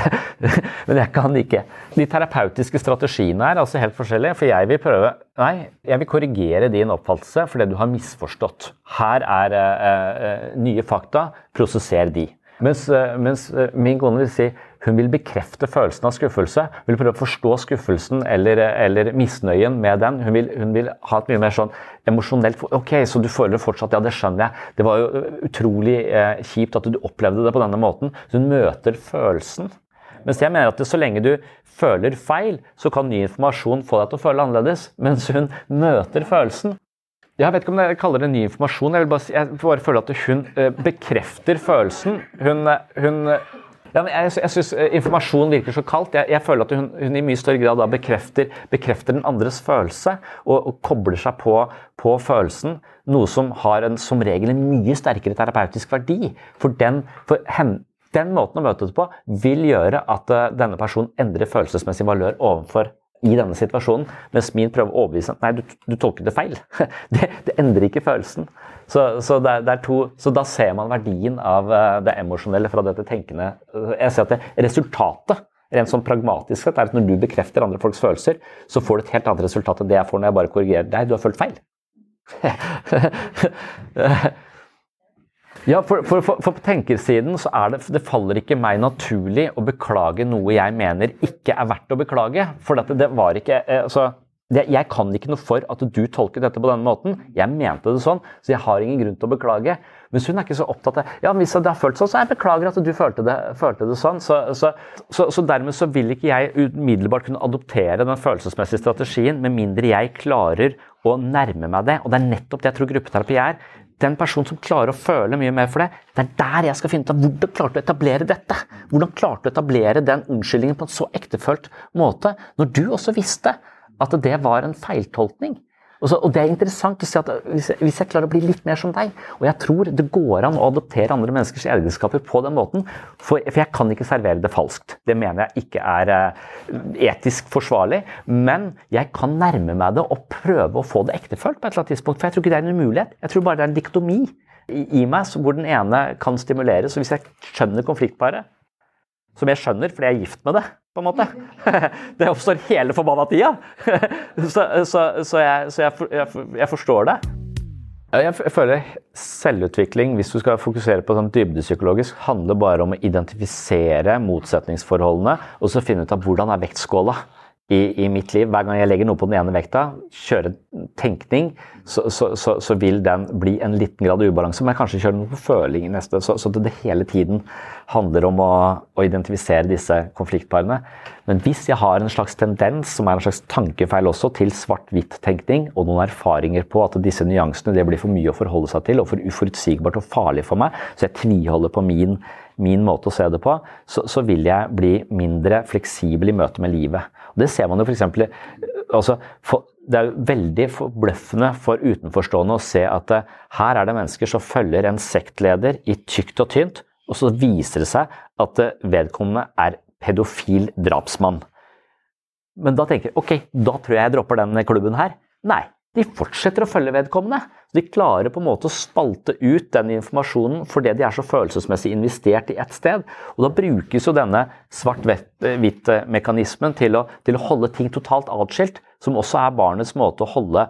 H: Men jeg kan ikke. De terapeutiske strategiene er altså helt forskjellige. For jeg vil prøve Nei, jeg vil korrigere din oppfattelse fordi du har misforstått. Her er uh, nye fakta. Prosesser de. Mens, uh, mens uh, min kone vil si hun vil bekrefte følelsen av skuffelse. Hun vil prøve å forstå skuffelsen eller, eller misnøyen med den. Hun vil, hun vil, ha et mye mer sånn emosjonelt Ok, så du føler fortsatt Ja, det skjønner jeg. Det var jo utrolig eh, kjipt at du opplevde det på denne måten. Så hun møter følelsen. Mens jeg mener at så lenge du føler feil, så kan ny informasjon få deg til å føle annerledes. Mens hun møter følelsen. Jeg vet ikke om jeg kaller det ny informasjon. Jeg, bare, jeg bare føler at hun eh, bekrefter følelsen. Hun, hun ja, jeg jeg syns eh, informasjon virker så kaldt. Jeg, jeg føler at hun, hun, i mye større grad da bekrefter, bekrefter den andres følelse og, og kobler seg på, på, følelsen. Noe som har en, som regel en mye sterkere terapeutisk verdi. For den, for hen, den måten å møte det på vil gjøre at uh, denne personen endrer følelsesmessig valør overfor i denne situasjonen, mens min prøver å overbevise at nei, du, du tolker det feil. Det, det, endrer ikke følelsen. Så, så, det, det to, så, da ser man verdien av eh, det emosjonelle fra dette tenkende. Jeg ser at det, resultatet rent sånn pragmatisk sett er at når du bekrefter andre folks følelser, så får du et helt annet resultat enn det jeg får når jeg bare korrigerer deg. Du har følt feil. Ja, for, for, for, for, på tenkersiden så er det, det faller ikke meg naturlig å beklage noe jeg mener ikke er verdt å beklage. For dette, det var ikke eh, altså, det, Jeg kan ikke noe for at du tolket dette på denne måten. Jeg mente det sånn, så jeg har ingen grunn til å beklage. Men hun er ikke så opptatt av ja, hvis det har følt sånn, så jeg beklager at du følte det, følte det sånn. Så, så, så, så, dermed så vil ikke jeg umiddelbart kunne adoptere den følelsesmessige strategien, med mindre jeg klarer å nærme meg det. Og det er nettopp det jeg tror gruppeterapi er den personen som klarer å føle mye mer for det, det er der jeg skal finne ut av hvordan klarte du å etablere dette. Hvordan klarte du å etablere den unnskyldningen på en så ektefølt måte, når du også visste at det var en feiltolkning. Og, så, og, Det er interessant å se at hvis jeg, hvis jeg, klarer å bli litt mer som deg Og jeg tror det går an å adoptere andre menneskers egenskaper på den måten. For, for, jeg kan ikke servere det falskt. Det mener jeg ikke er eh, etisk forsvarlig. Men jeg kan nærme meg det og prøve å få det ektefølt på et eller annet tidspunkt. For jeg tror ikke det er en umulighet. Jeg tror bare det er en diktomi i, i meg hvor den ene kan stimuleres. Og hvis jeg skjønner konfliktparet, som jeg skjønner fordi jeg er gift med det, på en måte. Det oppstår hele forbanna tida! Så, så, så, jeg, så jeg, jeg, jeg, forstår det. Jeg føler selvutvikling, hvis du skal fokusere på sånn dybdepsykologisk, handler bare om å identifisere motsetningsforholdene og så finne ut av hvordan er vektskåla i, i, mitt liv. Hver gang jeg legger noe på den ene vekta, kjører tenkning, så, så, så, så, vil den bli en liten grad ubalanse. Men jeg kanskje kjører noe på føling i neste. Så, det, det hele tiden handler om å, å, identifisere disse konfliktparene. Men hvis jeg har en slags tendens, som er en slags tankefeil også, til svart-hvitt-tenkning, og noen erfaringer på at disse nyansene det blir for mye å forholde seg til, og for uforutsigbart og farlig for meg, så jeg tviholder på min min måte å se det på, så, vil jeg bli mindre fleksibel i møte med livet. Og det ser man jo f.eks. Altså, det er jo veldig forbløffende for utenforstående å se at uh, her er det mennesker som følger en sektleder i tykt og tynt, og så viser det seg at uh, vedkommende er pedofil drapsmann. Men da tenker jeg ok, da tror jeg jeg dropper den klubben her. Nei, de fortsetter å følge vedkommende. De klarer på en måte å spalte ut den informasjonen fordi de er så følelsesmessig investert i ett sted. Og da brukes jo denne svart-hvitt-mekanismen til, til, å holde ting totalt atskilt, som også er barnets måte å holde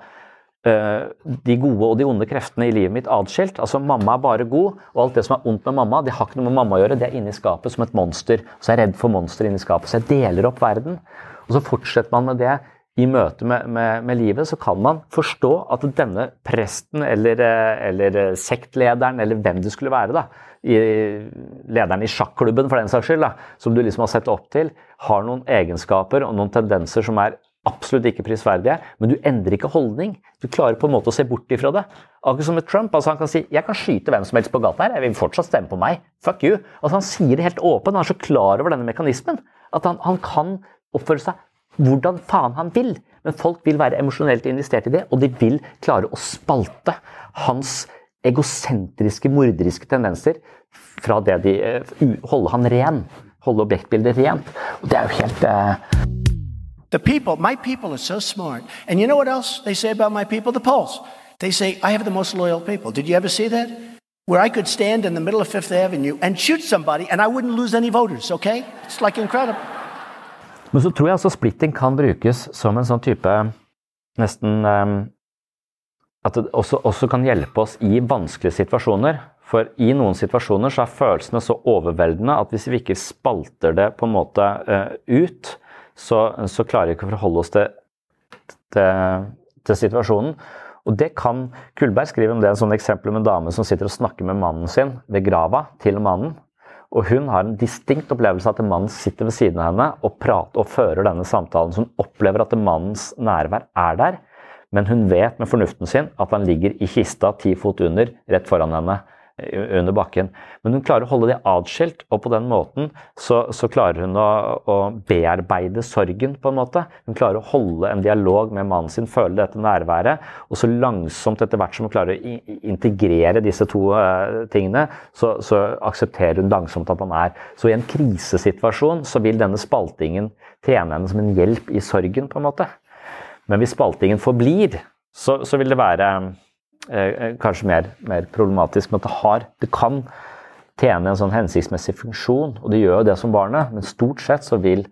H: uh, de gode og de onde kreftene i livet mitt atskilt. Altså mamma er bare god, og alt det som er ondt med mamma, det har ikke noe med mamma å gjøre. Det er inni skapet som et monster. Så jeg er redd for monster inni skapet. Så jeg deler opp verden. Og så fortsetter man med det i møte med, med, med, livet, så kan man forstå at denne presten eller, eh, eller, sektlederen, eller hvem det skulle være, da, i, lederen i sjakklubben for den saks skyld, da, som du liksom har sett opp til, har noen egenskaper og noen tendenser som er absolutt ikke prisverdige, men du endrer ikke holdning. Du klarer på en måte å se bort ifra det. Akkurat som med Trump. altså Han kan si 'jeg kan skyte hvem som helst på gata her, jeg vil fortsatt stemme på meg'. Fuck you. Altså Han sier det helt åpent, han er så klar over denne mekanismen at han, han kan oppføre seg hvordan faen han vil. Men folk vil være emosjonelt investert i det, og de vil klare å spalte hans egosentriske, morderiske tendenser fra det de uh, Holde han ren. Holde objektbildet rent. Og det er jo helt uh...
J: The people, my people are so smart. And you know what else they say about my people? The polls. They say, I have the most loyal people. Did you ever see that? Where I could stand in the middle of Fifth Avenue and shoot somebody and I wouldn't lose any voters, okay? It's like incredible.
H: Men så tror jeg altså splitting kan brukes som en sånn type nesten um, At det også, også, kan hjelpe oss i vanskelige situasjoner. For i noen situasjoner så er følelsene så overveldende at hvis vi ikke spalter det på en måte uh, ut, så, så, klarer vi ikke å forholde oss til, til, til situasjonen. Og det kan Kullberg skrive om det er en sånn eksempel med en dame som sitter og snakker med mannen sin ved grava til mannen. Og hun har en distinkt opplevelse av at mannen sitter ved siden av henne og prater og fører denne samtalen. Så hun opplever at mannens nærvær er der, men hun vet med fornuften sin at han ligger i kista ti fot under, rett foran henne under bakken. Men hun klarer å holde det atskilt, og på den måten så, så klarer hun å, å, bearbeide sorgen, på en måte. Hun klarer å holde en dialog med mannen sin, føle dette nærværet, og så langsomt etter hvert som hun klarer å integrere disse to uh, tingene, så, så, aksepterer hun langsomt at han er. Så i en krisesituasjon så vil denne spaltingen tjene henne som en hjelp i sorgen, på en måte. Men hvis spaltingen forblir, så, så vil det være kanskje mer, mer, problematisk, men det har Det kan tjene en sånn hensiktsmessig funksjon, og det gjør jo det som barnet, men stort sett så vil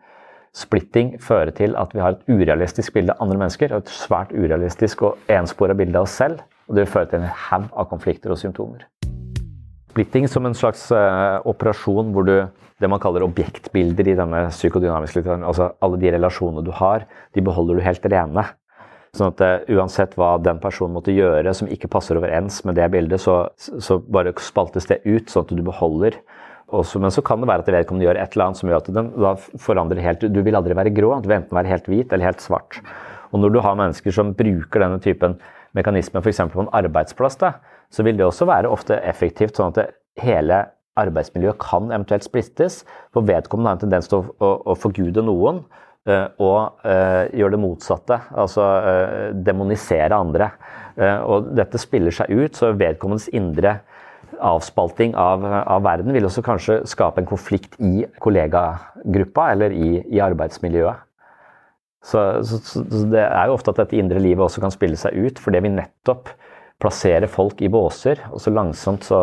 H: splitting føre til at vi har et urealistisk bilde av andre mennesker, og et svært urealistisk og enspora bilde av oss selv, og det vil føre til en haug av konflikter og symptomer. Splitting som en slags uh, operasjon hvor du det man kaller objektbilder i denne psykodynamiske litteraturen, altså alle de relasjonene du har, de beholder du helt rene. Sånn at det, uansett hva den personen måtte gjøre som ikke passer overens med det bildet, så, så bare spaltes det ut, sånn at du beholder. Også, men så kan det være at vedkommende gjør et eller annet som gjør at den da forandrer helt Du vil aldri være grå, du vil enten være helt hvit eller helt svart. Og når du har mennesker som bruker denne typen mekanismer f.eks. på en arbeidsplass, da, så vil det også være ofte effektivt, sånn at hele arbeidsmiljøet kan eventuelt splittes. For vedkommende har en tendens til å, å, å forgude noen Eh, og eh, gjøre det motsatte, altså eh, demonisere andre. Og dette spiller seg ut, så vedkommendes indre avspalting av, av, verden vil også kanskje skape en konflikt i kollegagruppa eller i, i arbeidsmiljøet. Så, så, så, det er jo ofte at dette indre livet også kan spille seg ut, fordi vi nettopp plasserer folk i båser, og så langsomt så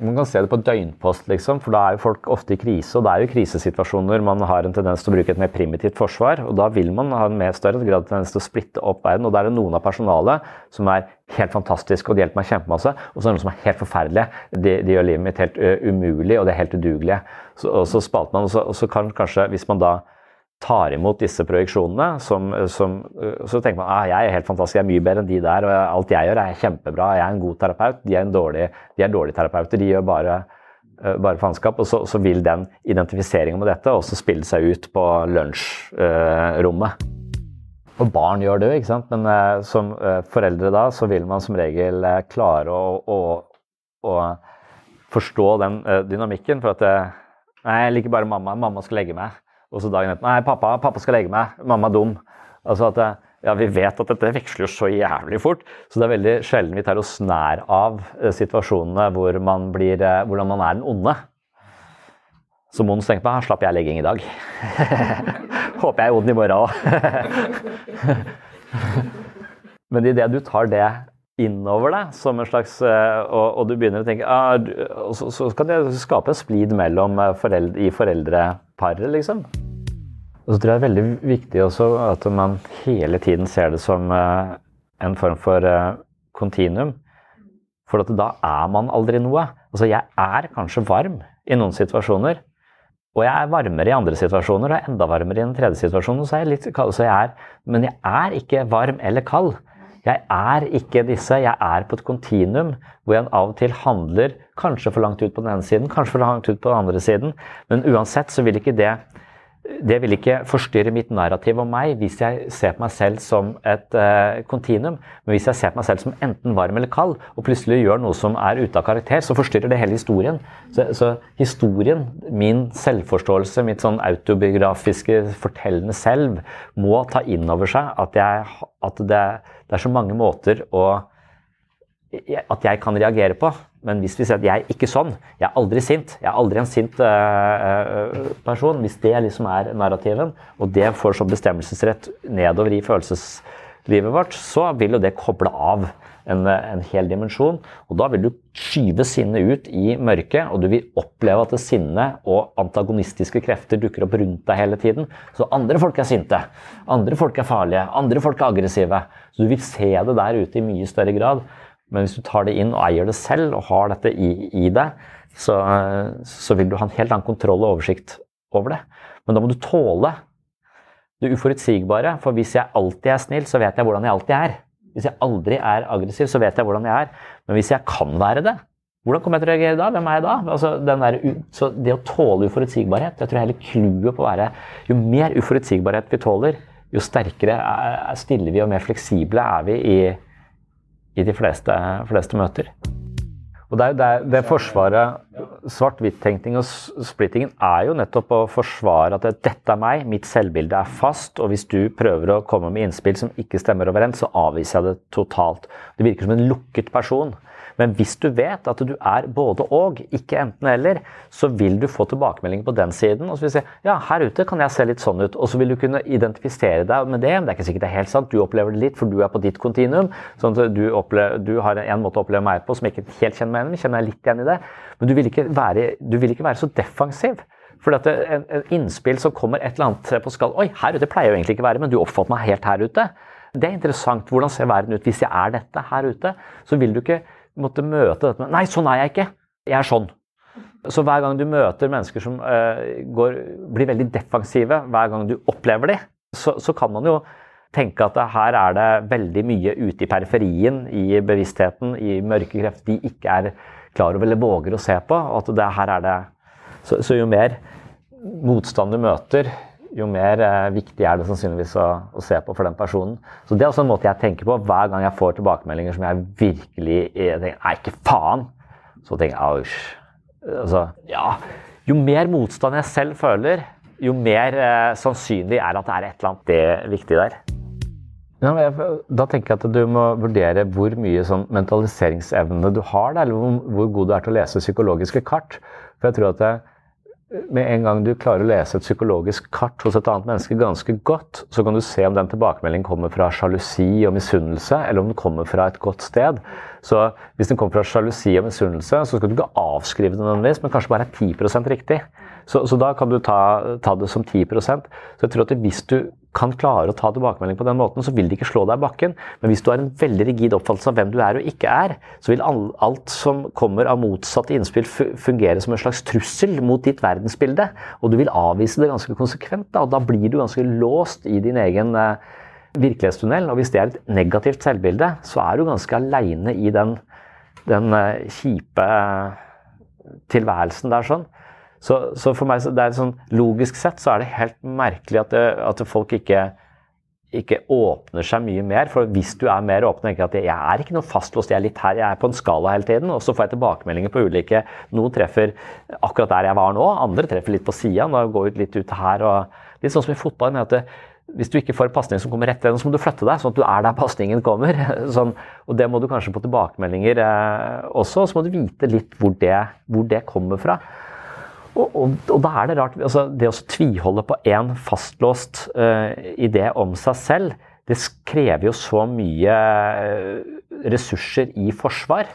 H: man kan se det på døgnpost, liksom, for da er jo folk ofte i krise. Og det er jo krisesituasjoner man har en tendens til å bruke et mer primitivt forsvar. Og da vil man ha en mer større grad tendens til å splitte opp verden. Og da er det noen av personalet som er helt fantastiske og de hjelper meg kjempemasse, og så er det noen som er helt forferdelige. De, de gjør livet mitt helt uh, umulig, og det er helt udugelige. Så, og så spalter man, og så, og så kan kanskje, hvis man da tar imot disse projeksjonene, som, som, så tenker man ah, jeg er helt fantastisk, jeg er mye bedre enn de der, og alt jeg gjør er kjempebra, jeg er en god terapeut. De er, dårlig, de er dårlige terapeuter, de gjør bare, bare faenskap. Og så, så, vil den identifiseringen med dette også spille seg ut på lunsjrommet. Og barn gjør det, jo, ikke sant? men som foreldre da, så vil man som regel klare å, å, å forstå den dynamikken. for at Nei, jeg liker bare mamma. Mamma skal legge meg. Og så dagen etter Nei, pappa, pappa skal legge meg. Mamma er dum. Altså at ja, Vi vet at dette veksler så jævlig fort, så det er veldig sjelden vi tar oss nær av eh, situasjonene hvor man blir, eh, hvordan man er den onde. Så Mons tenker på slapp jeg legging i dag. Håper jeg er ond i morgen òg. Men idet du tar det innover deg som en slags eh, og, og du begynner å tenke ah, så, så, kan det skape en splid mellom eh, foreldre, i foreldreparet, liksom. Og så tror jeg det er veldig viktig også at man hele tiden ser det som eh, en form for kontinuum. For da er man aldri noe. Altså, jeg er kanskje varm i noen situasjoner. Og jeg er varmere i andre situasjoner, og enda varmere i den tredje situasjonen. Så er jeg litt kald, så jeg er, men jeg er ikke varm eller kald. Jeg er ikke disse. Jeg er på et kontinuum hvor jeg av og til handler kanskje for langt ut på den ene siden, kanskje for langt ut på den andre siden. Men uansett så vil ikke det det vil ikke forstyrre mitt narrativ om meg hvis jeg ser på meg selv som et eh, kontinuum. Uh, men hvis jeg ser på meg selv som enten varm eller kald, og plutselig gjør noe som er ute av karakter, så forstyrrer det hele historien. Så, så historien, min selvforståelse, mitt sånn autobiografiske fortellende selv, må ta inn over seg at, jeg, at det, det er så mange måter å at jeg kan reagere på. Men hvis vi sier at jeg er ikke sånn, jeg er aldri sint, jeg er aldri en sint uh, person Hvis det liksom er narrativen, og det får som bestemmelsesrett nedover i følelseslivet vårt, så vil jo det koble av en, en hel dimensjon. Og da vil du skyve sinnet ut i mørket, og du vil oppleve at sinnet og antagonistiske krefter dukker opp rundt deg hele tiden. Så andre folk er sinte, andre folk er farlige, andre folk er aggressive. Så du vil se det der ute i mye større grad. Men hvis du tar det inn og eier det selv og har dette i, i deg, så, så, vil du ha en helt annen kontroll og oversikt over det. Men da må du tåle det uforutsigbare. For hvis jeg alltid er snill, så vet jeg hvordan jeg alltid er. Hvis jeg aldri er aggressiv, så vet jeg hvordan jeg er. Men hvis jeg kan være det, hvordan kommer jeg til å reagere da? Hvem er jeg da? Altså, der, så det å tåle uforutsigbarhet jeg tror hele clouet på å være Jo mer uforutsigbarhet vi tåler, jo sterkere stiller vi og mer fleksible er vi i i de fleste, fleste møter. Og det, det, det forsvaret Svart-hvitt-tenkning og splittingen er jo nettopp å forsvare at dette er meg, mitt selvbilde er fast, og hvis du prøver å komme med innspill som ikke stemmer overens, så avviser jeg det totalt. Det virker som en lukket person. Men hvis du vet at du er både og, ikke enten eller, så vil du få tilbakemelding på den siden. Og så vil du si ja, her ute kan jeg se litt sånn ut. Og så vil du kunne identifisere deg med det. Men det er ikke sikkert det er helt sant. Du opplever det litt, for du er på ditt kontinuum. Sånn at du, opplever, du har en måte å oppleve meg på som jeg ikke helt kjenner meg igjen i. Kjenner jeg litt igjen i det. Men du vil ikke være, du vil ikke være så defensiv. For at en, en, innspill som kommer et eller annet på skall Oi, her ute pleier jeg jo egentlig ikke være, men du oppfatter meg helt her ute. Det er interessant. Hvordan ser verden ut hvis jeg er dette her ute? Så vil du ikke måtte møte dette med Nei, sånn er jeg ikke. Jeg er sånn. Så hver gang du møter mennesker som uh, går, blir veldig defensive, hver gang du opplever dem, så, så, kan man jo tenke at her er det veldig mye ute i periferien, i bevisstheten, i mørke krefter de ikke er klar over eller våger å se på. at det, her er det, så, så jo mer motstand du møter, jo mer eh, viktig er det sannsynligvis å, å, se på for den personen. Så Det er også en måte jeg tenker på hver gang jeg får tilbakemeldinger som jeg virkelig jeg tenker, Nei, ikke faen! Så tenker jeg Ausj. Altså, ja. Jo mer motstand jeg selv føler, jo mer eh, sannsynlig er at det er et eller annet det viktig der. Ja, da tenker jeg at du må vurdere hvor mye sånn mentaliseringsevne du har, eller hvor, hvor god du er til å lese psykologiske kart. For jeg tror at det, med en gang du klarer å lese et psykologisk kart hos et annet menneske ganske godt, så kan du se om den tilbakemeldingen kommer fra sjalusi og misunnelse, eller om den kommer fra et godt sted. Så hvis den kommer fra sjalusi og misunnelse, så skal du ikke avskrive den nødvendigvis, men kanskje bare er 10 riktig. Så, så, da kan du ta, ta, det som 10% Så jeg tror at hvis du kan klare å ta tilbakemelding på den måten, så vil det ikke slå deg i bakken. Men hvis du har en veldig rigid oppfattelse av hvem du er og ikke er, så vil alt som kommer av motsatte innspill fungere som en slags trussel mot ditt verdensbilde. Og du vil avvise det ganske konsekvent. Da, og da blir du ganske låst i din egen uh, virkelighetstunnel. Og hvis det er et negativt selvbilde, så er du ganske aleine i den, den uh, kjipe tilværelsen der sånn. Så, så, for meg, det er sånn, logisk sett så er det helt merkelig at, det, at folk ikke, ikke åpner seg mye mer. For hvis du er mer åpen, tenker at jeg er ikke noe fastlåst, jeg er litt her, jeg er på en skala hele tiden. Og så får jeg tilbakemeldinger på ulike Noen treffer akkurat der jeg var nå, andre treffer litt på sida. Går litt ut her og Litt sånn som i fotball. med at det, hvis du ikke får en pasning som kommer rett igjen, så må du flytte deg, sånn at du er der pasningen kommer. Sånn, og det må du kanskje på tilbakemeldinger eh, også. Så må du vite litt hvor det, hvor det kommer fra. Og, og, og, da er det rart altså Det å tviholde på én fastlåst uh, idé om seg selv, det krever jo så mye uh, ressurser i forsvar.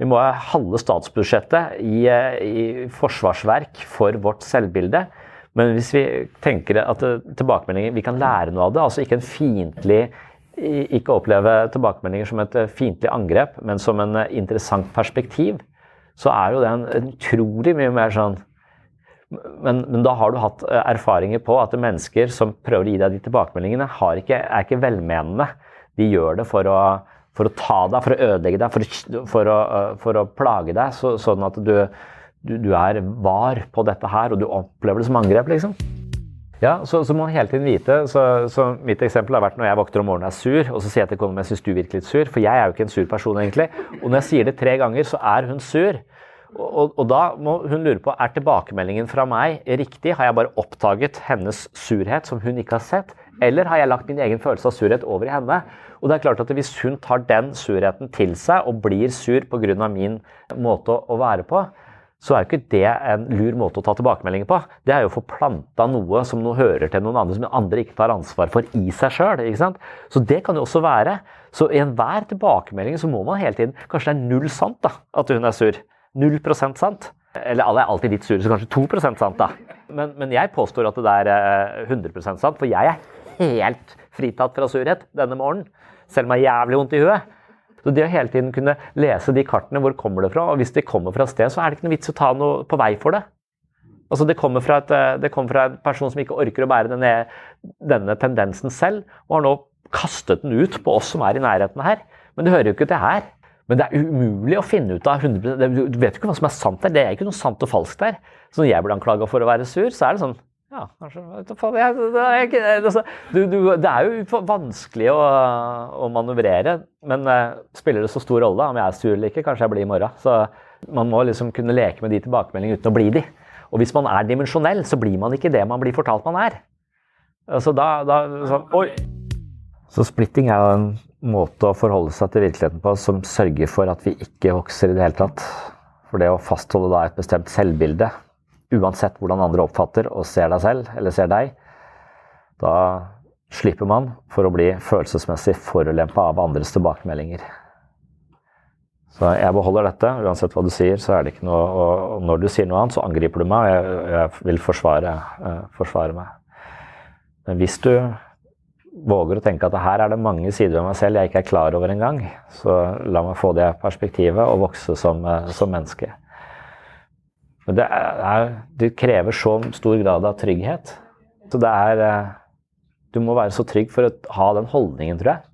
H: Vi må ha halve statsbudsjettet i, uh, i forsvarsverk for vårt selvbilde. Men hvis vi tenker at tilbakemeldinger, vi kan lære noe av det, altså ikke en fiendtlig ikke oppleve tilbakemeldinger som et fiendtlig angrep, men som en interessant perspektiv, så er jo det en utrolig mye mer sånn men, men, da har du hatt erfaringer på at mennesker som prøver å gi deg de tilbakemeldingene, ikke, er ikke velmenende. De gjør det for å, for å, ta deg, for å ødelegge deg, for, for, å, for å, plage deg. Så, sånn at du, du, du, er var på dette her, og du opplever det som angrep, liksom. Ja, så, så må man hele tiden vite. Så, så, Mitt eksempel har vært når jeg våkner om morgenen og er sur, og så sier jeg til kona mi jeg syns du virker litt sur, for jeg er jo ikke en sur person egentlig. Og når jeg sier det tre ganger, så er hun sur. Og, og, da må hun lure på er tilbakemeldingen fra meg riktig. Har jeg bare oppdaget hennes surhet som hun ikke har sett? Eller har jeg lagt min egen følelse av surhet over i henne? Og det er klart at Hvis hun tar den surheten til seg og blir sur pga. min måte å være på, så er jo ikke det en lur måte å ta tilbakemeldinger på. Det er jo å få planta noe som noe hører til noen andre, som andre ikke tar ansvar for i seg sjøl. Så det kan jo også være. Så i enhver tilbakemelding så må man hele tiden Kanskje det er null sant da, at hun er sur. Null prosent sant. Eller alle er alltid litt sure, så kanskje 2% sant, da. Men, men, jeg påstår at det er 100 eh, sant, for jeg er helt fritatt fra surhet denne morgenen. Selv om jeg har jævlig vondt i huet. Så det å hele tiden kunne lese de kartene, hvor kommer det fra? Og hvis de kommer fra et sted, så er det ikke noe vits å ta noe på vei for det. Altså det kommer, fra et, eh, det kommer fra en person som ikke orker å bære denne, denne, tendensen selv, og har nå kastet den ut på oss som er i nærheten her. Men det hører jo ikke til her. Men det er umulig å finne ut av 100 Du vet jo ikke hva som er sant der. Det er ikke noe sant og falskt der. Så når jeg blir anklaga for å være sur, så er det sånn ja, kanskje det er, jo vanskelig å, å manøvrere, men uh, spiller det så stor rolle om jeg er sur eller ikke? Kanskje jeg blir i morgen. Så man må liksom kunne leke med de tilbakemeldingene uten å bli de. Og hvis man er dimensjonell, så blir man ikke det man blir fortalt man er. Altså da, da så, Oi! Så splitting er jo en måte å forholde seg til virkeligheten på som sørger for at vi ikke vokser i det hele tatt. For det å fastholde da et bestemt selvbilde uansett hvordan andre oppfatter og ser deg selv, eller ser deg, da slipper man for å bli følelsesmessig forulempa av andres tilbakemeldinger. Så jeg beholder dette. Uansett hva du sier, så er det ikke noe Og når du sier noe annet, så angriper du meg, og jeg, jeg vil forsvare, uh, forsvare, meg. Men hvis du våger å tenke at her er det mange sider ved meg selv jeg ikke er klar over engang, så la meg få det perspektivet og vokse som, uh, som menneske. Men det, er, det, krever så stor grad av trygghet. Så det er eh, Du må være så trygg for å ha den holdningen, tror jeg.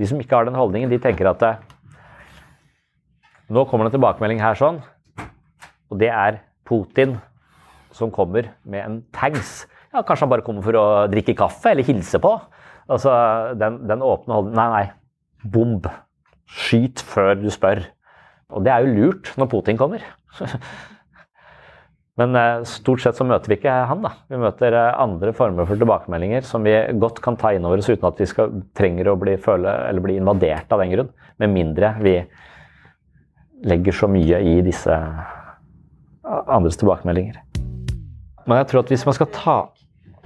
H: De som ikke har den holdningen, de tenker at eh, Nå kommer det en tilbakemelding her sånn, og det er Putin som kommer med en tanks. Ja, kanskje han bare kommer for å drikke kaffe eller hilse på. Altså, den, den åpne holdningen Nei, nei. Bomb. Skyt før du spør. Og det er jo lurt når Putin kommer. Men eh, stort sett så møter vi ikke han. da. Vi møter eh, andre former for tilbakemeldinger som vi godt kan ta inn over oss uten at vi skal, trenger å bli, føle, eller bli invadert av den grunn. Med mindre vi legger så mye i disse andres tilbakemeldinger. Men jeg tror at hvis man skal ta,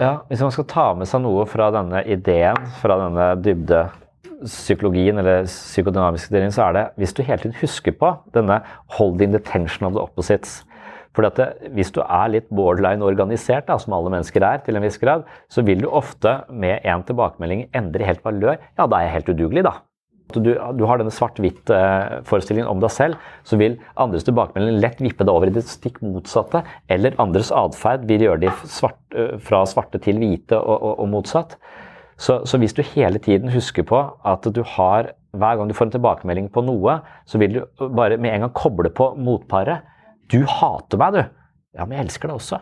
H: ja, hvis man skal ta med seg noe fra denne ideen, fra denne dybdepsykologien eller psykodynamiske delingen, så er det hvis du hele tiden husker på denne 'holding the tension of the opposites' For hvis du er litt borderline organisert, da, som alle mennesker er, til en viss grad, så vil du ofte med en tilbakemelding endre helt valør. Ja, da er jeg helt udugelig, da. Du, du har denne svart-hvitt-forestillingen om deg selv, så vil andres tilbakemelding lett vippe deg over i det stikk motsatte. Eller andres atferd vil gjøre de svart, fra svarte til hvite og, og, og motsatt. Så, så, hvis du hele tiden husker på at du har Hver gang du får en tilbakemelding på noe, så vil du bare med en gang koble på motparet. Du hater meg, du. Ja, men jeg elsker deg også.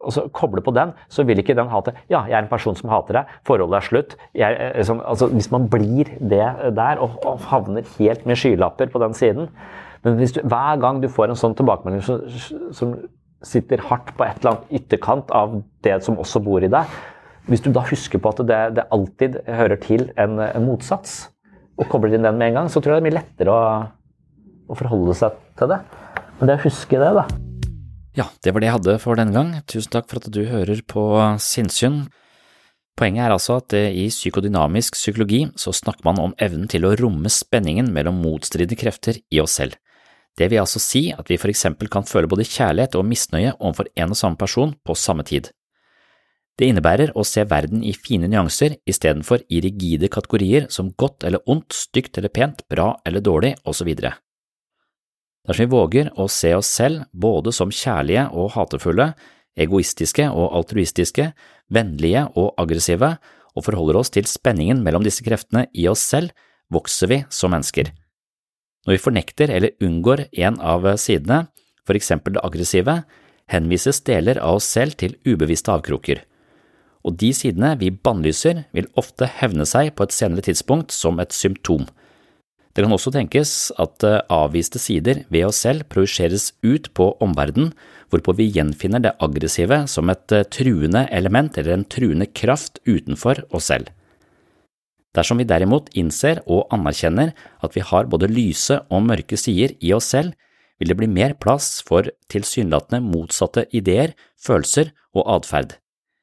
H: Og så koble på den, så vil ikke den hate Ja, jeg er en person som hater deg. Forholdet er slutt. Jeg, liksom, altså, hvis man blir det der og, og havner helt med skylapper på den siden Men hvis du, hver gang du får en sånn tilbakemelding som, som sitter hardt på et eller annet ytterkant av det som også bor i deg, hvis du da husker på at det, det alltid hører til en, en, motsats, og kobler inn den med en gang, så tror jeg det er mye lettere å, å forholde seg til det. Men det å huske det, da.
G: Ja, det var det jeg hadde for denne gang. Tusen takk for at du hører på Sinnsyn. Poenget er altså at i psykodynamisk psykologi så snakker man om evnen til å romme spenningen mellom motstridende krefter i oss selv. Det vil altså si at vi for eksempel kan føle både kjærlighet og misnøye overfor en og samme person på samme tid. Det innebærer å se verden i fine nyanser istedenfor i rigide kategorier som godt eller ondt, stygt eller pent, bra eller dårlig, osv. Dersom vi våger å se oss selv både som kjærlige og hatefulle, egoistiske og altruistiske, vennlige og aggressive, og forholder oss til spenningen mellom disse kreftene i oss selv, vokser vi som mennesker. Når vi fornekter eller unngår en av sidene, for eksempel det aggressive, henvises deler av oss selv til ubevisste avkroker og de sidene vi bannlyser, vil ofte hevne seg på et senere tidspunkt som et symptom. Det kan også tenkes at eh, avviste sider ved oss selv projiseres ut på omverdenen, hvorpå vi gjenfinner det aggressive som et eh, truende element eller en truende kraft utenfor oss selv. Dersom vi derimot innser og anerkjenner at vi har både lyse og mørke sider i oss selv, vil det bli mer plass for tilsynelatende motsatte ideer, følelser og atferd.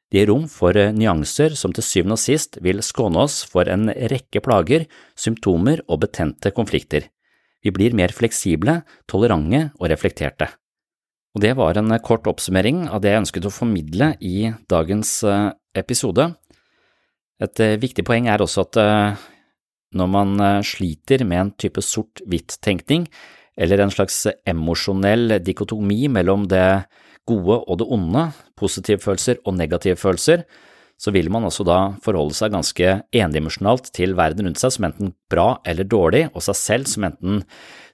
G: Det gir rom for eh, nyanser som til syvende og sist vil skåne oss for en rekke plager, symptomer og betente konflikter. Vi blir mer fleksible, tolerante og reflekterte. Og det var en kort oppsummering av det jeg ønsket å formidle i dagens eh, episode. Et eh, viktig poeng er også at når man sliter med en type sort-hvitt-tenkning, eller en slags emosjonell dikotomi mellom det gode og det onde, positive følelser og negative følelser, så vil man også da forholde seg ganske endimensjonalt til verden rundt seg som enten bra eller dårlig, og seg selv som enten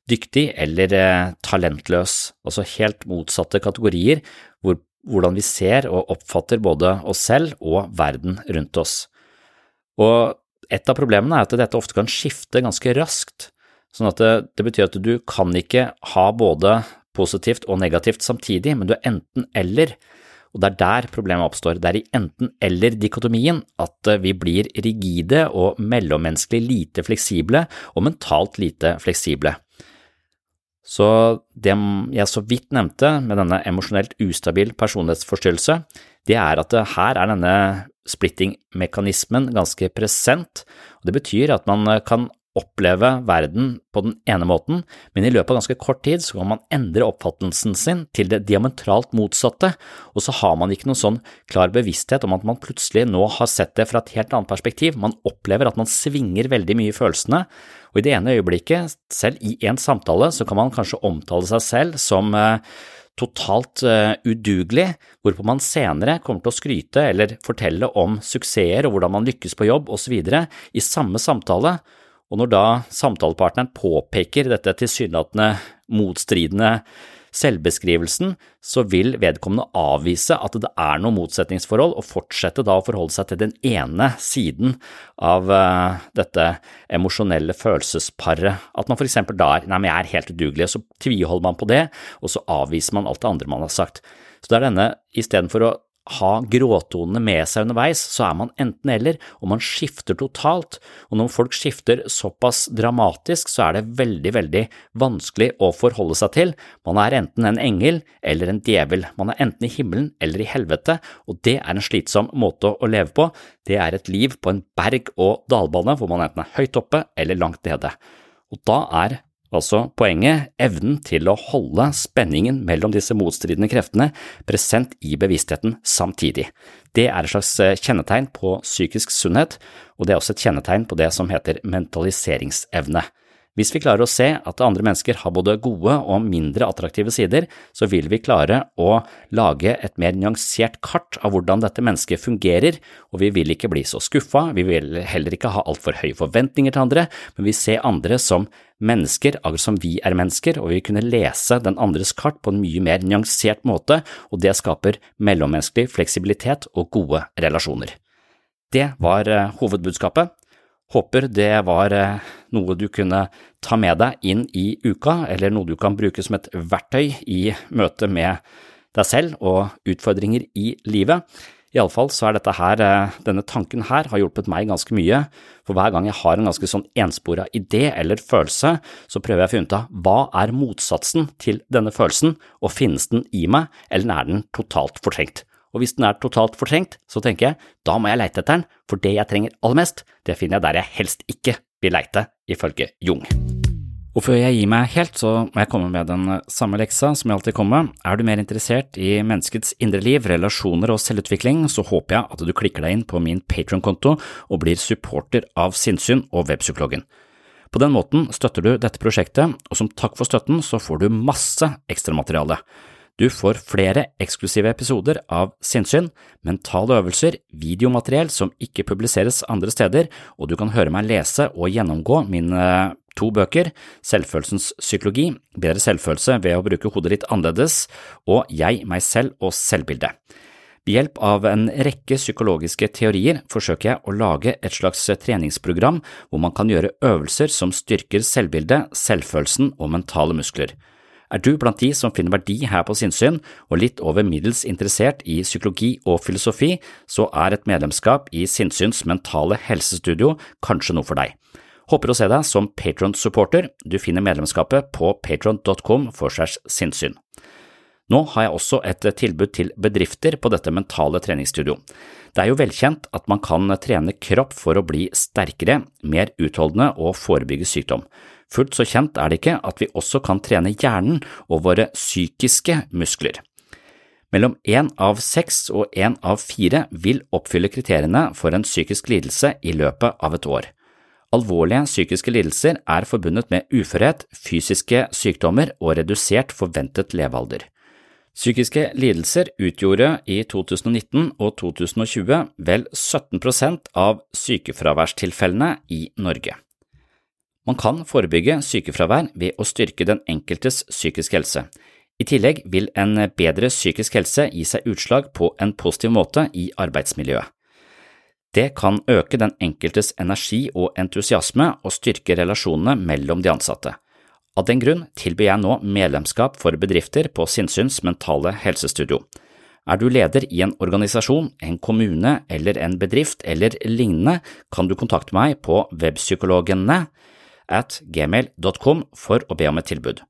G: dyktig eller eh, talentløs, altså helt motsatte kategorier hvor, hvordan vi ser og oppfatter både oss selv og verden rundt oss. Og et av problemene er at dette ofte kan skifte ganske raskt, sånn at det, det betyr at du kan ikke ha både positivt og negativt samtidig, men du er enten-eller, og det er der problemet oppstår. Det er i enten-eller-dikotomien at eh, vi blir rigide og mellommenneskelig lite fleksible og mentalt lite fleksible. Så det jeg så vidt nevnte med denne emosjonelt ustabil personlighetsforstyrrelse, det er at eh, her er denne splitting-mekanismen ganske present, og det betyr at man eh, kan oppleve verden på den ene måten, men i løpet av ganske kort tid så kan man endre oppfattelsen sin til det diametralt motsatte, og så har man ikke noen sånn klar bevissthet om at man plutselig nå har sett det fra et helt annet perspektiv. Man opplever at man svinger veldig mye i følelsene, og i det ene øyeblikket, selv i en samtale, så kan man kanskje omtale seg selv som eh, totalt uh, udugelig, hvorpå man senere kommer til å skryte eller fortelle om suksesser og hvordan man lykkes på jobb osv. i samme samtale, og når da samtalepartneren påpeker dette tilsynelatende motstridende selvbeskrivelsen, så vil vedkommende avvise at det er noe motsetningsforhold, og fortsette da å forholde seg til den ene siden av uh, dette emosjonelle følelsesparet. At man for eksempel da er nei, men jeg er helt udugelig, så tviholder man på det, og så avviser man alt det andre man har sagt. Så det er denne, istedenfor å ha gråtonene med seg underveis, så er man enten-eller, og man skifter totalt. Og når folk skifter såpass dramatisk, så er det veldig, veldig vanskelig å forholde seg til. Man er enten en engel eller en djevel. Man er enten i himmelen eller i helvete, og det er en slitsom måte å leve på. Det er et liv på en berg- og dalbane hvor man enten er høyt oppe eller langt nede. Og da er Altså poenget, evnen til å holde spenningen mellom disse motstridende kreftene present i bevisstheten samtidig. Det er et slags eh, kjennetegn på psykisk sunnhet, og det er også et kjennetegn på det som heter mentaliseringsevne. Hvis vi klarer å se at andre mennesker har både gode og mindre attraktive sider, så vil vi klare å lage et mer nyansert kart av hvordan dette mennesket fungerer, og vi vil ikke bli så skuffa, vi vil heller ikke ha altfor høye forventninger til andre, men vi ser andre som mennesker, akkurat som vi er mennesker, og vi vil kunne lese den andres kart på en mye mer nyansert måte, og det skaper mellommenneskelig fleksibilitet og gode relasjoner. Det var eh, hovedbudskapet. Håper det var eh, noe du kunne ta med deg inn i uka, eller noe du kan bruke som et verktøy i møte med deg selv og utfordringer i livet. Iallfall så er dette her, eh, denne tanken her har hjulpet meg ganske mye, for hver gang jeg har en ganske sånn enspora idé eller følelse, så prøver jeg å finne ut av hva er motsatsen til denne følelsen, og finnes den i meg, eller er den totalt fortrengt? Og hvis den er totalt fortrengt, så tenker jeg da må jeg leite etter den, for det jeg trenger aller mest, det finner jeg der jeg helst ikke vil leite, ifølge Jung. Og før jeg gir meg helt, så må jeg komme med den samme leksa som jeg alltid kommer med. Er du mer interessert i menneskets indre liv, relasjoner og selvutvikling, så håper jeg at du klikker deg inn på min Patron-konto og blir supporter av Sinnsyn og webpsykologen. På den måten støtter du dette prosjektet, og som takk for støtten så får du masse ekstramateriale. Du får flere eksklusive episoder av Sinnsyn, mentale øvelser, videomateriell som ikke publiseres andre steder, og du kan høre meg lese og gjennomgå mine to bøker, Selvfølelsens psykologi, Bedre selvfølelse ved å bruke hodet litt annerledes, og Jeg, meg selv og selvbildet. Ved hjelp av en rekke psykologiske teorier forsøker jeg å lage et slags treningsprogram hvor man kan gjøre øvelser som styrker selvbildet, selvfølelsen og mentale muskler. Er du blant de som finner verdi her på sinnssyn og litt over middels interessert i psykologi og filosofi, så er et medlemskap i Sinnsyns mentale helsestudio kanskje noe for deg. Håper å se deg som Patron-supporter, du finner medlemskapet på patron.com for segs sinnssyn. Nå har jeg også et tilbud til bedrifter på dette mentale treningsstudio. Det er jo velkjent at man kan trene kropp for å bli sterkere, mer utholdende og forebygge sykdom. Fullt så kjent er det ikke at vi også kan trene hjernen og våre psykiske muskler. Mellom én av seks og én av fire vil oppfylle kriteriene for en psykisk lidelse i løpet av et år. Alvorlige psykiske lidelser er forbundet med uførhet, fysiske sykdommer og redusert forventet levealder. Psykiske lidelser utgjorde i 2019 og 2020 vel 17% av sykefraværstilfellene i Norge. Man kan forebygge sykefravær ved å styrke den enkeltes psykiske helse. I tillegg vil en bedre psykisk helse gi seg utslag på en positiv måte i arbeidsmiljøet. Det kan øke den enkeltes energi og entusiasme og styrke relasjonene mellom de ansatte. Av den grunn tilbyr jeg nå medlemskap for bedrifter på Sinnsyns mentale helsestudio. Er du leder i en organisasjon, en kommune eller en bedrift eller lignende, kan du kontakte meg på webpsykologene at gmail.com for å be om et tilbud.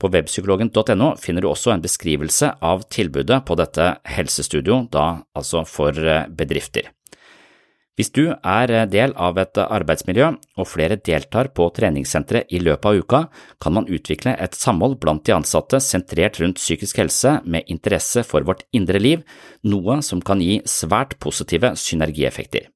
G: På webpsykologen.no finner du også en beskrivelse av tilbudet på dette helsestudio, da altså for eh, bedrifter. Hvis du er eh, del av et arbeidsmiljø og flere deltar på treningssenteret i løpet av uka, kan man utvikle et samhold blant de ansatte sentrert rundt psykisk helse med interesse for vårt indre liv, noe som kan gi svært positive synergieffekter.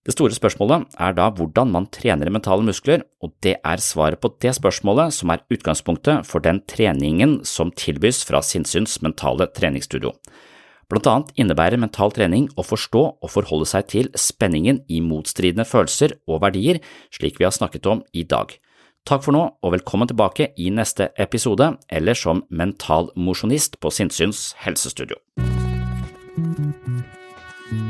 G: Det store spørsmålet er da hvordan man trener mentale muskler, og det er svaret på det spørsmålet som er utgangspunktet for den treningen som tilbys fra Sinnsyns mentale treningsstudio. Blant annet innebærer mental trening å forstå og forholde seg til spenningen i motstridende følelser og verdier, slik vi har snakket om i dag. Takk for nå, og velkommen tilbake i neste episode, eller som mental mosjonist på Sinnsyns helsestudio.